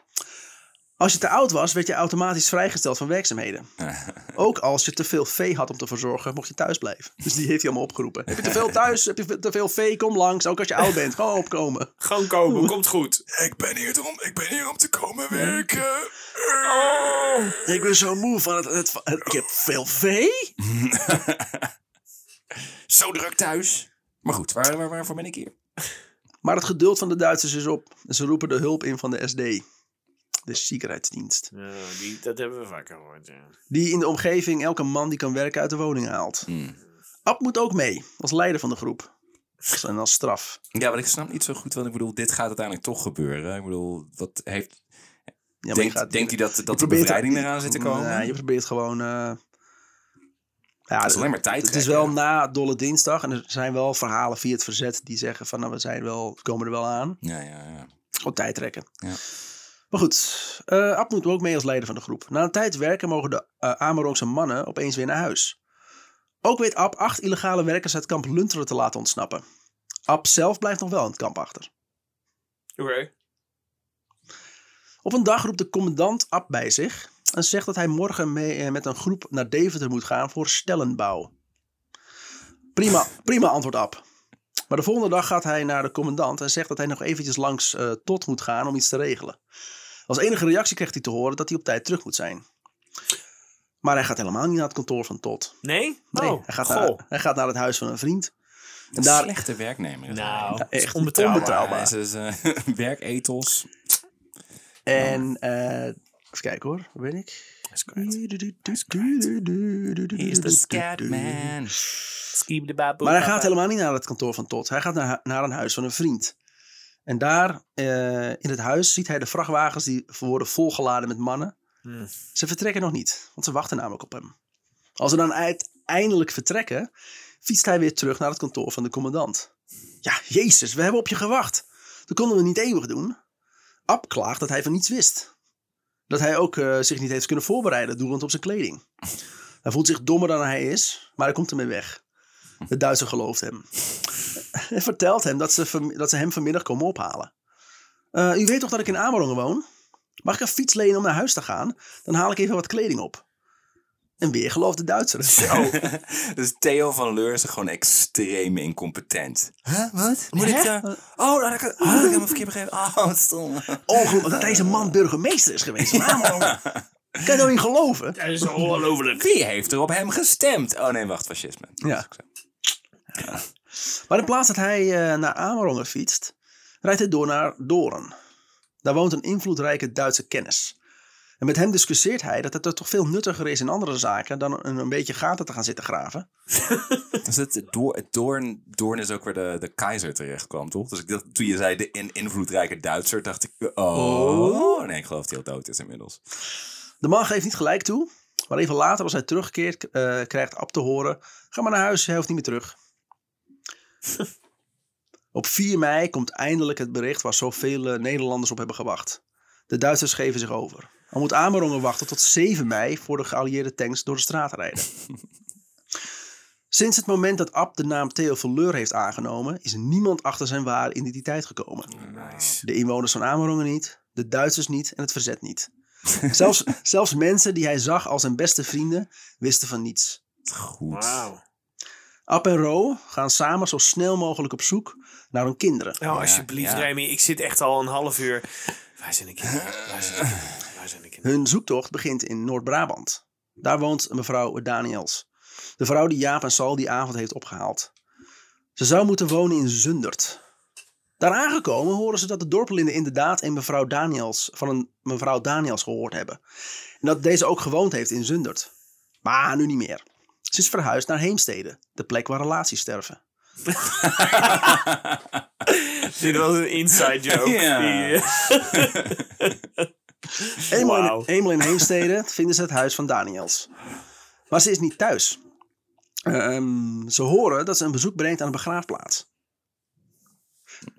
Als je te oud was, werd je automatisch vrijgesteld van werkzaamheden. [laughs] Ook als je te veel vee had om te verzorgen, mocht je thuis blijven. Dus die heeft hij allemaal opgeroepen. [laughs] Heb je te veel thuis? Heb je te veel vee? Kom langs. Ook als je oud bent. Gewoon opkomen. [laughs] Gewoon komen, komt goed. Ik ben hier om, ik ben hier om te komen werken. Ik ben zo moe van het... het, het- ik heb veel vee? Zo druk thuis. Maar goed, waar, waar, waarvoor ben ik hier? Maar het geduld van de Duitsers is op. En ze roepen de hulp in van de SD. De Sicherheidsdienst. Ja, die, dat hebben we vaker gehoord. Ja. Die in de omgeving elke man die kan werken uit de woning haalt. Hmm. Ab moet ook mee, als leider van de groep. En als straf. Ja, maar ik snap niet zo goed, want ik bedoel, dit gaat uiteindelijk toch gebeuren. Ik bedoel, wat heeft... Ja, denkt, gaat- denkt hij dat, dat de bevrijding eraan zit te komen? Nee, je probeert gewoon... eh, ja, dat is alleen maar tijd Het is wel na Dolle Dinsdag. En er zijn wel verhalen via het verzet die zeggen van... Nou, we, zijn wel, we komen er wel aan. Ja, ja, ja. Gewoon tijd trekken. Ja. Maar goed, eh Ab moet ook mee als leider van de groep. Na een tijd werken mogen de uh, Amarongse mannen opeens weer naar huis. Ook weet Ab acht illegale werkers uit kamp Lunteren te laten ontsnappen. Ab zelf blijft nog wel in het kamp achter. Oké. Op een dag roept de commandant Ab bij zich en zegt dat hij morgen mee, eh, met een groep naar Deventer moet gaan voor stellenbouw. Prima, prima antwoord Ab. Maar de volgende dag gaat hij naar de commandant en zegt dat hij nog eventjes langs eh, Tot moet gaan om iets te regelen. Als enige reactie krijgt hij te horen dat hij op tijd terug moet zijn. Maar hij gaat helemaal niet naar het kantoor van Tot. Nee? Nee, oh, hij, gaat goh. naar, hij gaat naar het huis van een vriend. En Een daar, slechte werknemer. Nou, Ja, echt onbetrouwbaar. onbetrouwbaar. Ja, ze is, eh, [laughs] werkethos. En eh, even kijken hoor, waar ben ik? Is Scatman. De baboe. Maar hij gaat helemaal niet naar het kantoor van Tot. Hij gaat naar, naar een huis van een vriend. En daar eh, in het huis ziet hij de vrachtwagens die worden volgeladen met mannen. Hmm. Ze vertrekken nog niet, want ze wachten namelijk op hem. Als ze dan uiteindelijk vertrekken, fietst hij weer terug naar het kantoor van de commandant. Ja, jezus, we hebben op je gewacht. Dat konden we niet eeuwig doen. Ab klaagt dat hij van niets wist. Dat hij ook eh, zich niet heeft kunnen voorbereiden doelend op zijn kleding. Hij voelt zich dommer dan hij is, maar hij komt ermee weg. De Duitser gelooft hem. en vertelt hem dat ze, dat ze hem vanmiddag komen ophalen. Eh, u weet toch dat ik in Amerongen woon? Mag ik een fiets lenen om naar huis te gaan? Dan haal ik even wat kleding op. En weer gelooft de Duitser. [laughs] Zo. Dus Theo van Leur is gewoon extreem incompetent. Huh? Wat? Moet ik daar... Oh, dat heb ik, oh, dat ik hem verkeerd begrepen. Oh, [laughs] wat stom. Ongelooflijk dat deze man burgemeester is geweest Amerongen. [laughs] Kan je nou niet geloven? Dat is ongelooflijk. Wie heeft er op hem gestemd? Oh nee, wacht, fascisme. Ja. Maar in plaats dat hij eh, naar Amerongen fietst, rijdt hij door naar Doorn. Daar woont een invloedrijke Duitse kennis. En met hem discussieert hij dat het er toch veel nuttiger is in andere zaken dan een, een beetje gaten te gaan zitten graven. [laughs] Dus het, door, het Doorn, Doorn is ook waar de, de keizer terecht kwam, toch? Dus ik dacht, toen je zei de in, invloedrijke Duitser, dacht ik, oh. Nee, ik geloof dat hij al dood is inmiddels. De man geeft niet gelijk toe, maar even later als hij terugkeert eh, krijgt Ab te horen, ga maar naar huis, hij hoeft niet meer terug. [laughs] op 4 mei komt eindelijk het bericht waar zoveel eh, Nederlanders op hebben gewacht. De Duitsers geven zich over. Al moet Amerongen wachten tot 7 mei voor de geallieerde tanks door de straat rijden. [laughs] Sinds het moment dat Ab de naam Theo Verleur heeft aangenomen, is niemand achter zijn ware identiteit gekomen. Nice. De inwoners van Amerongen niet, de Duitsers niet en het verzet niet. [laughs] Zelfs, zelfs mensen die hij zag als zijn beste vrienden wisten van niets. Goed. Ab en Ro gaan samen zo snel mogelijk op zoek naar hun kinderen. Nou, alsjeblieft, ja. Remy. Ik zit echt al een half uur. Waar zijn de kinderen? Waar zijn de kinderen? Waar zijn de kinderen? Hun zoektocht begint in Noord-Brabant. Daar woont mevrouw Daniels. De vrouw die Jaap en Sal die avond heeft opgehaald. Ze zou moeten wonen in Zundert. Daar aangekomen horen ze dat de dorpelinden inderdaad een mevrouw Daniels, van een mevrouw Daniels gehoord hebben. En dat deze ook gewoond heeft in Zundert. Maar nu niet meer. Ze is verhuisd naar Heemstede, de plek waar relaties sterven. [laughs] Dit was een inside joke. Ja. [laughs] [laughs] Eenmaal, Wauw. in, eenmaal in Heemstede vinden ze het huis van Daniels. Maar ze is niet thuis. Ehm, ze horen dat ze een bezoek brengt aan de begraafplaats.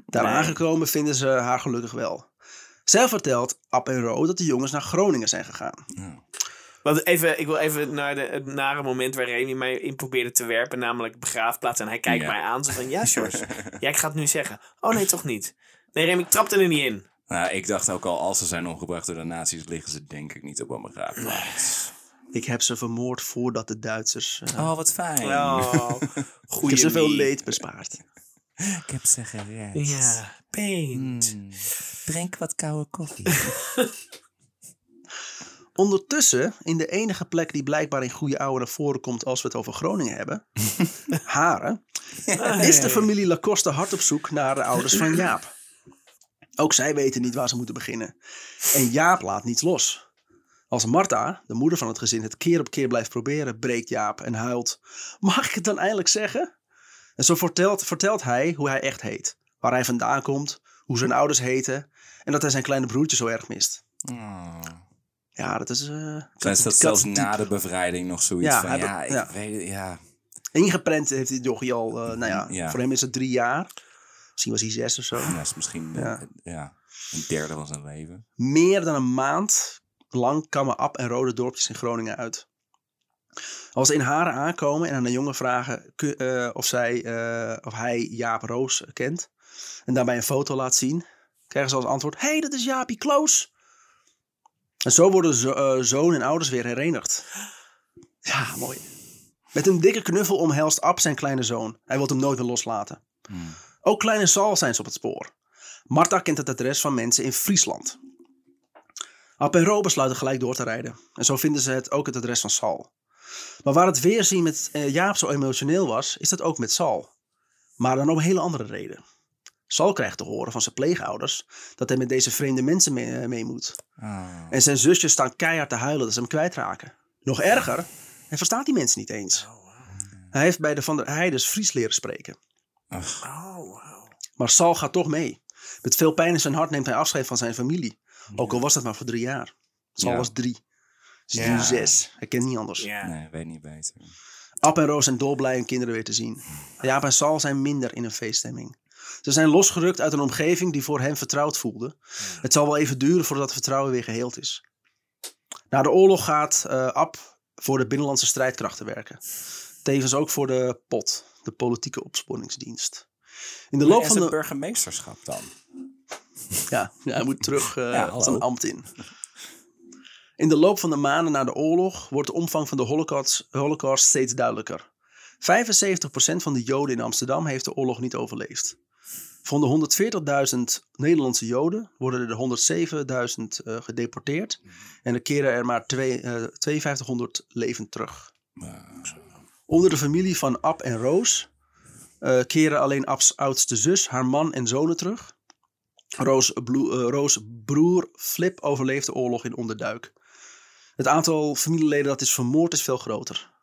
Daar Nee. aangekomen vinden ze haar gelukkig wel. Zij vertelt Ab en Ro dat de jongens naar Groningen zijn gegaan. Want even, ik wil even naar de, het nare moment waar Remy mij in probeerde te werpen, namelijk begraafplaats. En hij kijkt Ja. mij aan, zo van, ja, [laughs] Sjors. ja, ik ga het nu zeggen. Oh nee, toch niet. Nee, Remy, ik trapte er niet in. Nou, ik dacht ook al, als ze zijn omgebracht door de nazi's, liggen ze denk ik niet op een begraafplaats. Ik heb ze vermoord voordat de Duitsers... eh, Oh, wat fijn. [laughs] Oh, ik heb ze veel leed bespaard. Ik heb ze gered. Ja, paint. Hmm. Drink wat koude koffie. [laughs] Ondertussen, in de enige plek die blijkbaar in goede oude naar voren komt als we het over Groningen hebben, [laughs] Haren, is de familie Lacoste hard op zoek naar de ouders van Jaap. Ook zij weten niet waar ze moeten beginnen. En Jaap laat niets los. Als Marta, de moeder van het gezin, het keer op keer blijft proberen, breekt Jaap en huilt. Mag ik het dan eindelijk zeggen? En zo vertelt, vertelt hij hoe hij echt heet, waar hij vandaan komt, hoe zijn ouders heten en dat hij zijn kleine broertje zo erg mist. Oh. Ja, dat is... kat- dat kat- zelfs diep. na de bevrijding nog zoiets Ja, van, hij- ja, ik ja. weet het, ja. Ingeprent heeft dit jochie al, eh, nou ja, Ja. voor hem is het drie jaar. Misschien was hij zes of zo. Dat is misschien Ja. ja, een derde van zijn leven. Meer dan een maand lang kammen Ab en Rode dorpjes in Groningen uit. Als ze in Haren aankomen en aan de jongen vragen eh, of, zij, eh, of hij Jaap Roos kent. En daarbij een foto laat zien. Krijgen ze als antwoord, hé, hey, dat is Jaapie Kloos. En zo worden zo, eh, zoon en ouders weer herenigd. Ja, mooi. Met een dikke knuffel omhelst Ab zijn kleine zoon. Hij wil hem nooit meer loslaten. Ook kleine Sal zijn ze op het spoor. Marta kent het adres van mensen in Friesland. Ab en Ro besluiten gelijk door te rijden. En zo vinden ze het ook het adres van Sal. Maar waar het weerzien met eh, Jaap zo emotioneel was, is dat ook met Sal. Maar dan om een hele andere reden. Sal krijgt te horen van zijn pleegouders dat hij met deze vreemde mensen mee, eh, mee moet. En zijn zusjes staan keihard te huilen dat ze hem kwijtraken. Nog erger, hij verstaat die mensen niet eens. Hij heeft bij de Van der Heides Fries leren spreken. Oh. Maar Sal gaat toch mee. Met veel pijn in zijn hart neemt hij afscheid van zijn familie. Ook al was dat maar voor drie jaar. Sal Ja. was drie. Ze is Ja. nu zes. Hij kent niet anders. Ja. Nee, weet niet beter. Ab en Roos zijn dolblij hun kinderen weer te zien. Jaap en Sal zijn minder in een feeststemming. Ze zijn losgerukt uit een omgeving die voor hen vertrouwd voelde. Het zal wel even duren voordat het vertrouwen weer geheeld is. Na de oorlog gaat eh Ab voor de binnenlandse strijdkrachten werken. Tevens ook voor de POT, de politieke opsporingsdienst. In de loop van de... burgemeesterschap dan? Ja, ja, hij moet terug eh, [laughs] Ja, zijn ambt in. In de loop van de maanden na de oorlog wordt de omvang van de holocaust, holocaust steeds duidelijker. 75% van de Joden in Amsterdam heeft de oorlog niet overleefd. Van de 140.000 Nederlandse Joden worden er de 107.000 eh, gedeporteerd. En er keren er maar twee, eh, 5200 levend terug. Onder de familie van Ab en Roos eh, keren alleen Abs oudste zus, haar man en zonen terug. Roos, eh, Roos broer Flip overleeft de oorlog in Onderduik. Het aantal familieleden dat is vermoord is veel groter.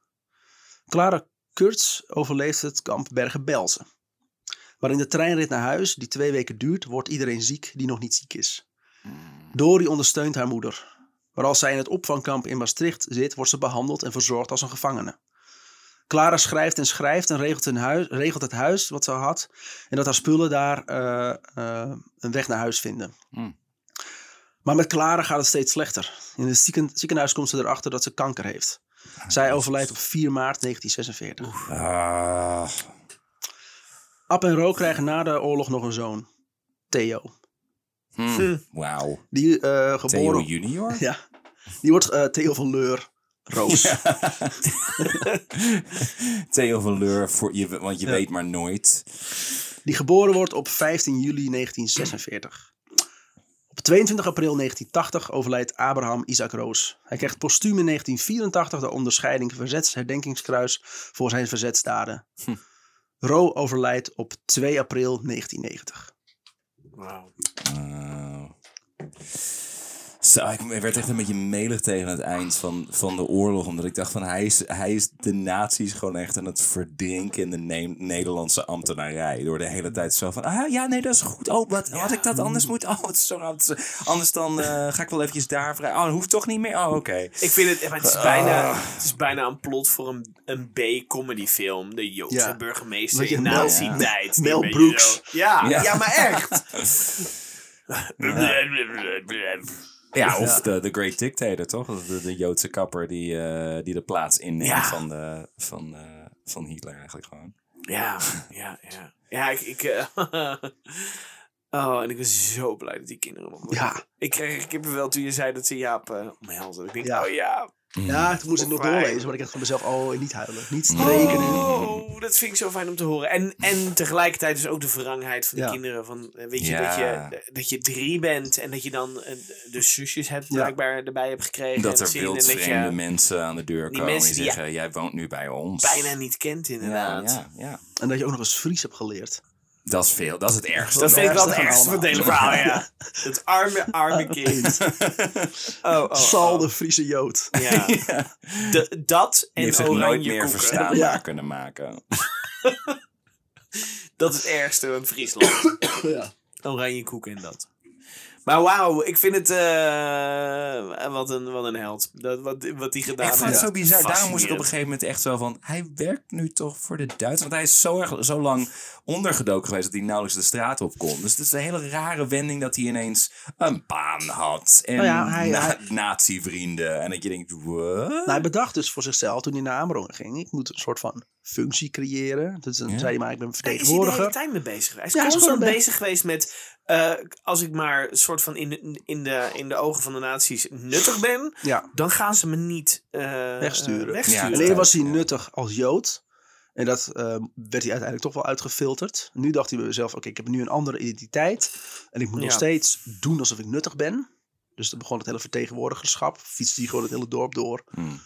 Clara Kurtz overleeft het kamp Bergen-Belsen. Maar in de treinrit naar huis, die twee weken duurt, wordt iedereen ziek die nog niet ziek is. Dori ondersteunt haar moeder. Maar als zij in het opvangkamp in Maastricht zit, wordt ze behandeld en verzorgd als een gevangene. Clara schrijft en schrijft en regelt, een huis, regelt het huis wat ze had. En dat haar spullen daar eh, eh, een weg naar huis vinden. Hmm. Maar met Clara gaat het steeds slechter. In het zieken, ziekenhuis komt ze erachter dat ze kanker heeft. Zij overlijdt op 4 maart 1946. Ah, Ab en Ro krijgen na de oorlog nog een zoon. Theo. hm, Wauw. Die, eh, Theo geboren, junior? [laughs] ja, die wordt eh, Theo van Leur Roos. [laughs] Theo van Leur, voor, je, want je weet maar nooit. Die geboren wordt op 15 juli 1946. Op 22 april 1980 overlijdt Abraham Isaac Roos. Hij krijgt postuum in 1984 de onderscheiding Verzetsherdenkingskruis voor zijn verzetsdaden. Ro overlijdt op 2 april 1990. Wauw. Zo, ik werd echt een beetje melig tegen het eind van, van de oorlog. Omdat ik dacht van hij is, hij is de nazi's gewoon echt aan het verdrinken in de Ne- Nederlandse ambtenarij. Door de hele tijd zo van, ah ja, nee, dat is goed. Oh, wat had ik dat anders moeten? Oh, het is zo Anders dan eh, ga ik wel eventjes daar vrij. Oh, dat hoeft toch niet meer? Oh, oké. Ik vind het, het is bijna, het is bijna een plot voor een, een B-comedy film. De Joodse Ja. burgemeester in nazi-tijd. Mel Brooks. zo- Ja, Ja. ja. maar echt. [laughs] [laughs] Ja, of de, de Great Dictator, toch? De, de Joodse kapper die, eh, die de plaats inneemt Ja. van, de, van, eh, van Hitler eigenlijk gewoon. Ja, ja, ja. Ja, ik... ik eh, [laughs] oh, en ik ben zo blij dat die kinderen nog. Ja. Ik kreeg kippenvel toen je zei dat ze Jaap uh, omhelzen. Ik denk, Ja. oh ja. Ja, toen moest ik nog Fijn. doorlezen, maar ik dacht van mezelf, oh, niet huilen. Niet spreken nu. Oh, dat vind ik zo fijn om te horen. En, en tegelijkertijd dus ook de verrangheid van de Ja. kinderen. Van, eh, weet je, Ja. dat je, dat je drie bent en dat je dan eh, de zusjes hebt Ja. blijkbaar erbij hebt gekregen. Dat en er wildvreemde mensen aan de deur komen en mensen die zeggen, jij woont nu bij ons. bijna niet kent inderdaad. Ja, ja, ja. En dat je ook nog eens Fries hebt geleerd. Dat is veel. Dat is het ergste. Dat vind ik wel het ergste van het hele verhaal, ja. [laughs] Het arme, arme kind. [laughs] Oh, oh, Sal oh. de Friese Jood. Ja. [laughs] De- dat Die en heeft oranje nooit meer koeken. verstaanbaar Ja. kunnen maken. Dat is het ergste in Friesland. ja. Oranje koeken en dat. Maar wauw, ik vind het... eh, wat, een, wat een held. Dat, wat, wat hij gedaan Ik vond het heeft. zo bizar. Daarom moest ik op een gegeven moment echt zo van... Hij werkt nu toch voor de Duitsers? Want hij is zo, erg, zo lang ondergedoken geweest... dat hij nauwelijks de straat op kon. Dus het is een hele rare wending dat hij ineens een baan had. En Nou ja, hij- na- hij- nazi-vrienden. En dat je denkt, what? Nou, hij bedacht dus voor zichzelf toen hij naar Amerongen ging. Ik moet een soort van functie creëren. Dus dan Ja. zei hij maar, ik ben is hij de hele vertegenwoordiger. tijd mee bezig geweest. Ja, Hij is is constant een bezig geweest met... eh, als ik maar een soort van in de, in, de, in de ogen van de nazi's nuttig ben... Ja. dan gaan ze me niet eh, Wegsturen. eh, wegsturen. Ja, En eerder was hij nuttig als Jood. En dat eh, werd hij uiteindelijk toch wel uitgefilterd. Nu dacht hij bij mezelf, oké, ik heb nu een andere identiteit. En ik moet nog steeds doen alsof ik nuttig ben. Dus dan begon het hele vertegenwoordigerschap. Fietste hij gewoon het hele dorp door. Hmm.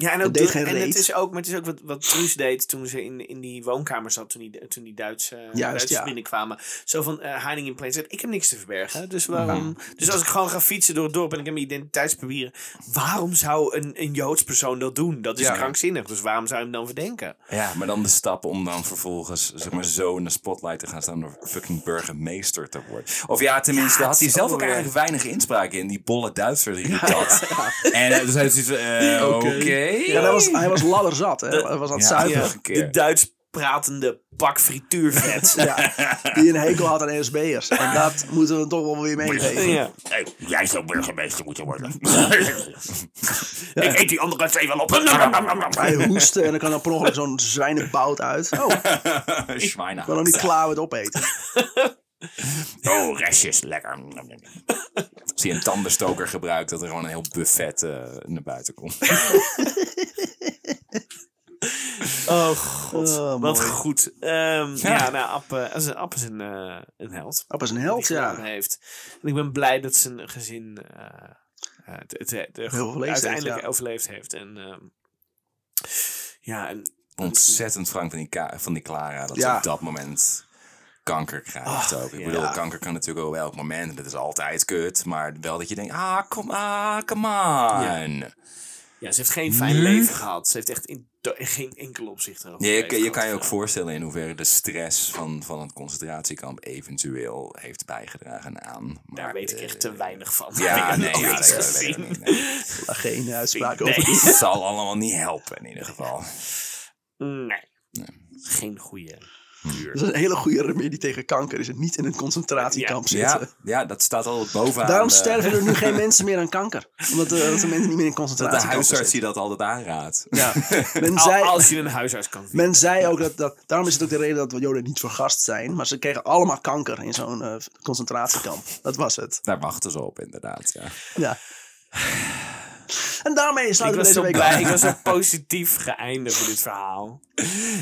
Ja, en, ook deed de- geen en reet. het is ook, maar het is ook wat, wat Truus deed toen ze in, in die woonkamer zat, toen die, toen die Duitse, Duitsers ja. binnenkwamen. Zo van eh hiding in plain sight. Ik heb niks te verbergen. Dus, waarom, dus als ik gewoon ga fietsen door het dorp en ik heb mijn identiteitspapieren. Waarom zou een, een Joods persoon dat doen? Dat is Ja. krankzinnig. Dus waarom zou je hem dan verdenken? Ja, maar dan de stap om dan vervolgens zeg maar, zo in de spotlight te gaan staan door fucking burgemeester te worden. Of ja, tenminste, Ja, daar had hij zelf ook eigenlijk weinig inspraak in. Die bolle Duitser die [laughs] had. En eh, dus hij zoiets eh, oké. Ja, hij was, hij was ladderzat. Hè? Hij was aan het Ja. zuiveren. De Duits pratende pak frituurvet. [laughs] Ja, die een hekel had aan SB'ers. En dat moeten we toch wel weer meegeven. ja. Hey, jij zou burgemeester moeten worden. [laughs] Ik eet die andere twee wel op. Hij hoestte en dan kan er per ongeluk zo'n zwijnenbout uit. Oh, [laughs] ik ben nog niet klaar met opeten. Oh, restjes, lekker. Als hij een tandenstoker gebruikt, dat er gewoon een heel buffet eh, naar buiten komt. [laughs] Oh god, Oh, wat mooi. goed. Ehm, ja. nou, App, eh, is een- App is een, eh, een held. Appel is een held, ja. heeft. En ik ben blij dat zijn gezin eh, eh, het, het, uiteindelijk heeft, ja. overleefd heeft. En ehm, ja, en Ontzettend frank van die, van die Clara. Dat ze Ja. op dat moment kanker krijgt ook. Ik ja. bedoel, kanker kan natuurlijk op elk moment. Dat is altijd kut. Maar wel dat je denkt, ah, kom ah, come on. ja, ze heeft geen fijn leven gehad. Ze heeft echt in, in geen enkel opzicht Ja, je, kan je ook voorstellen in hoeverre de stress van, van het concentratiekamp eventueel heeft bijgedragen aan. Maar, Daar weet ik echt te weinig van. Ja, [laughs] nee, ja, nee, dat [laughs] nee. Geen uitspraak Nee. over. Het zal allemaal niet helpen in ieder geval. Nee. Geen goede Dat is een hele goede remedie tegen kanker. Is het niet in een concentratiekamp Ja, zitten. ja, dat staat al bovenaan. Daarom de- sterven er nu geen [laughs] mensen meer aan kanker. Omdat eh, de mensen niet meer in dat de concentratiekampen huisarts die dat altijd aanraadt. Ja. [laughs] Men, Al- zei, als je een huisarts kan vinden. men zei ook dat, dat... Daarom is het ook de reden dat we Joden niet vergast zijn. Maar ze kregen allemaal kanker in zo'n eh, concentratiekamp. Dat was het. Daar wachten ze op, inderdaad. Ja. Ja. [sighs] [sighs] En daarmee ik sluiten we was deze zo week blij. Ik was zo positief geëindigd voor dit verhaal.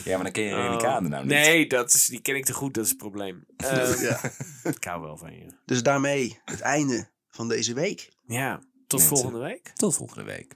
ja, maar dan ken je Rene Kade nou niet. Nee, dat is, die ken ik te goed. Dat is het probleem. [laughs] Ehm, Ja. Ik hou wel van je. Dus daarmee het einde van deze week. Ja, tot Mensen. volgende week. Tot volgende week.